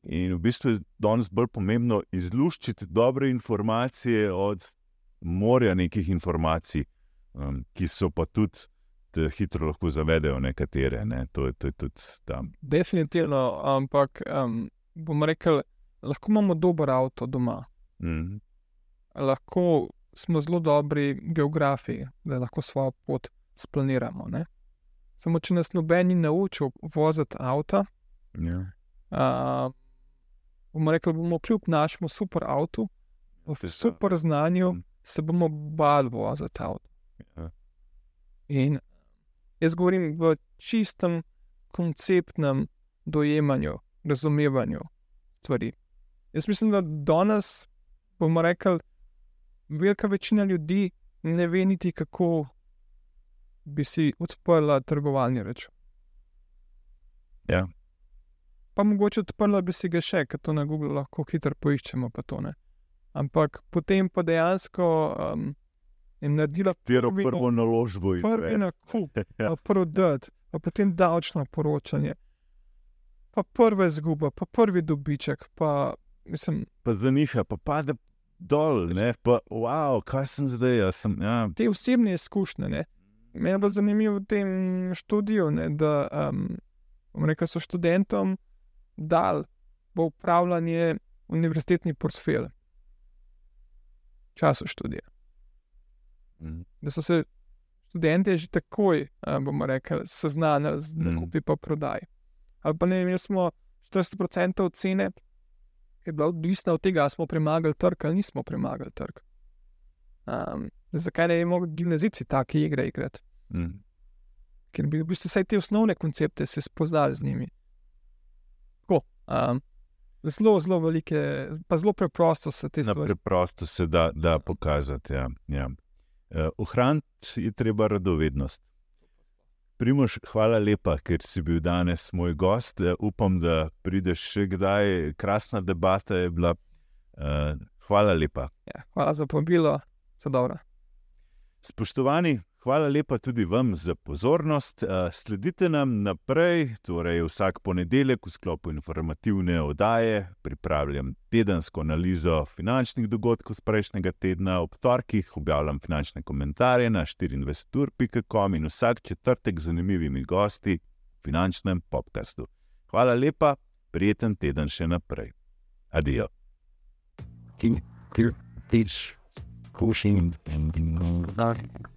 In v bistvu je danes bolj pomembno izluščiti dobre informacije od morja nekih informacij, um, ki so pa tudi, da hitro lahko zavedajo nekatere. Ne? To, to je tudi tam. Definitivno, ampak um, bomo rekli, lahko imamo dober avto doma. Mm. lahko smo zelo dobri geografi, da lahko svojo pot splaniramo. Ne? Samo, če nas noben ni naučil voziti avta, Ja. uh, bomo rekli, bomo kljub našemu super avtu, to. super znanju, Mm. se bomo bali voziti avto. Ja. In jaz govorim v čistem konceptnem dojemanju, razumevanju stvari. Jaz mislim, da danes bomo rekli, velika večina ljudi ne ve niti, kako bi si odprla trgovalni račun. Ja. Pa mogoče odprla bi si ga še, ker to na Google lahko hitro poiščemo. pa To, ne. Ampak potem pa dejansko um, je naredila prvi prvo naložbo prvi izvesti. nakup, Ja. pa prvi dud, pa potem davčno poročanje, pa prva izguba, pa prvi dobiček. Pa, mislim, Pa zaniha, pa pade dol, ne, pa wow, kaj sem zdaj, jaz sem, ja, te osebne izkušnje. Ne. Meni je bilo zanimivo v tem študiju, ne, da um, rekel, so študentom dal v upravljanje univerzitetni portfelj v času študija. Mhm. Da so se študenti že takoj, bomo rekli, seznanili z Mhm. nakupi pa prodaj. Ali pa ne jaz smo 40% cene, je bila odvisna od tega, ali smo premagali trg ali nismo premagali trg. Um, zakaj ne bi mogli gimnazici take igre igrati? Mhm. Ker bi v bistvu vsaj te osnovne koncepte se spoznali z njimi. Tako, um, zelo, zelo velike, pa zelo preprosto se te Na stvari. preprosto se da, da pokazati. Ja, ja. Uh, ohraniti je treba radovednost. Primož, hvala lepa, ker si bil danes moj gost. Uh, upam, da prideš še kdaj. Krasna debata je bila. Uh, hvala lepa. Ja, hvala za povabilo, vse dobro. Spoštovani, hvala lepa tudi vam za pozornost. Uh, Sledite nam naprej, torej vsak ponedeljek v sklopu informativne oddaje pripravljam tedensko analizo finančnih dogodkov z prejšnjega tedna, ob torkih objavljam finančne komentarje na 24.com in vsak četrtek z zanimivimi gosti v finančnem podkastu. Hvala lepa, prijeten teden še naprej. Adijo. Keep, keep, teach, pushing, and, and,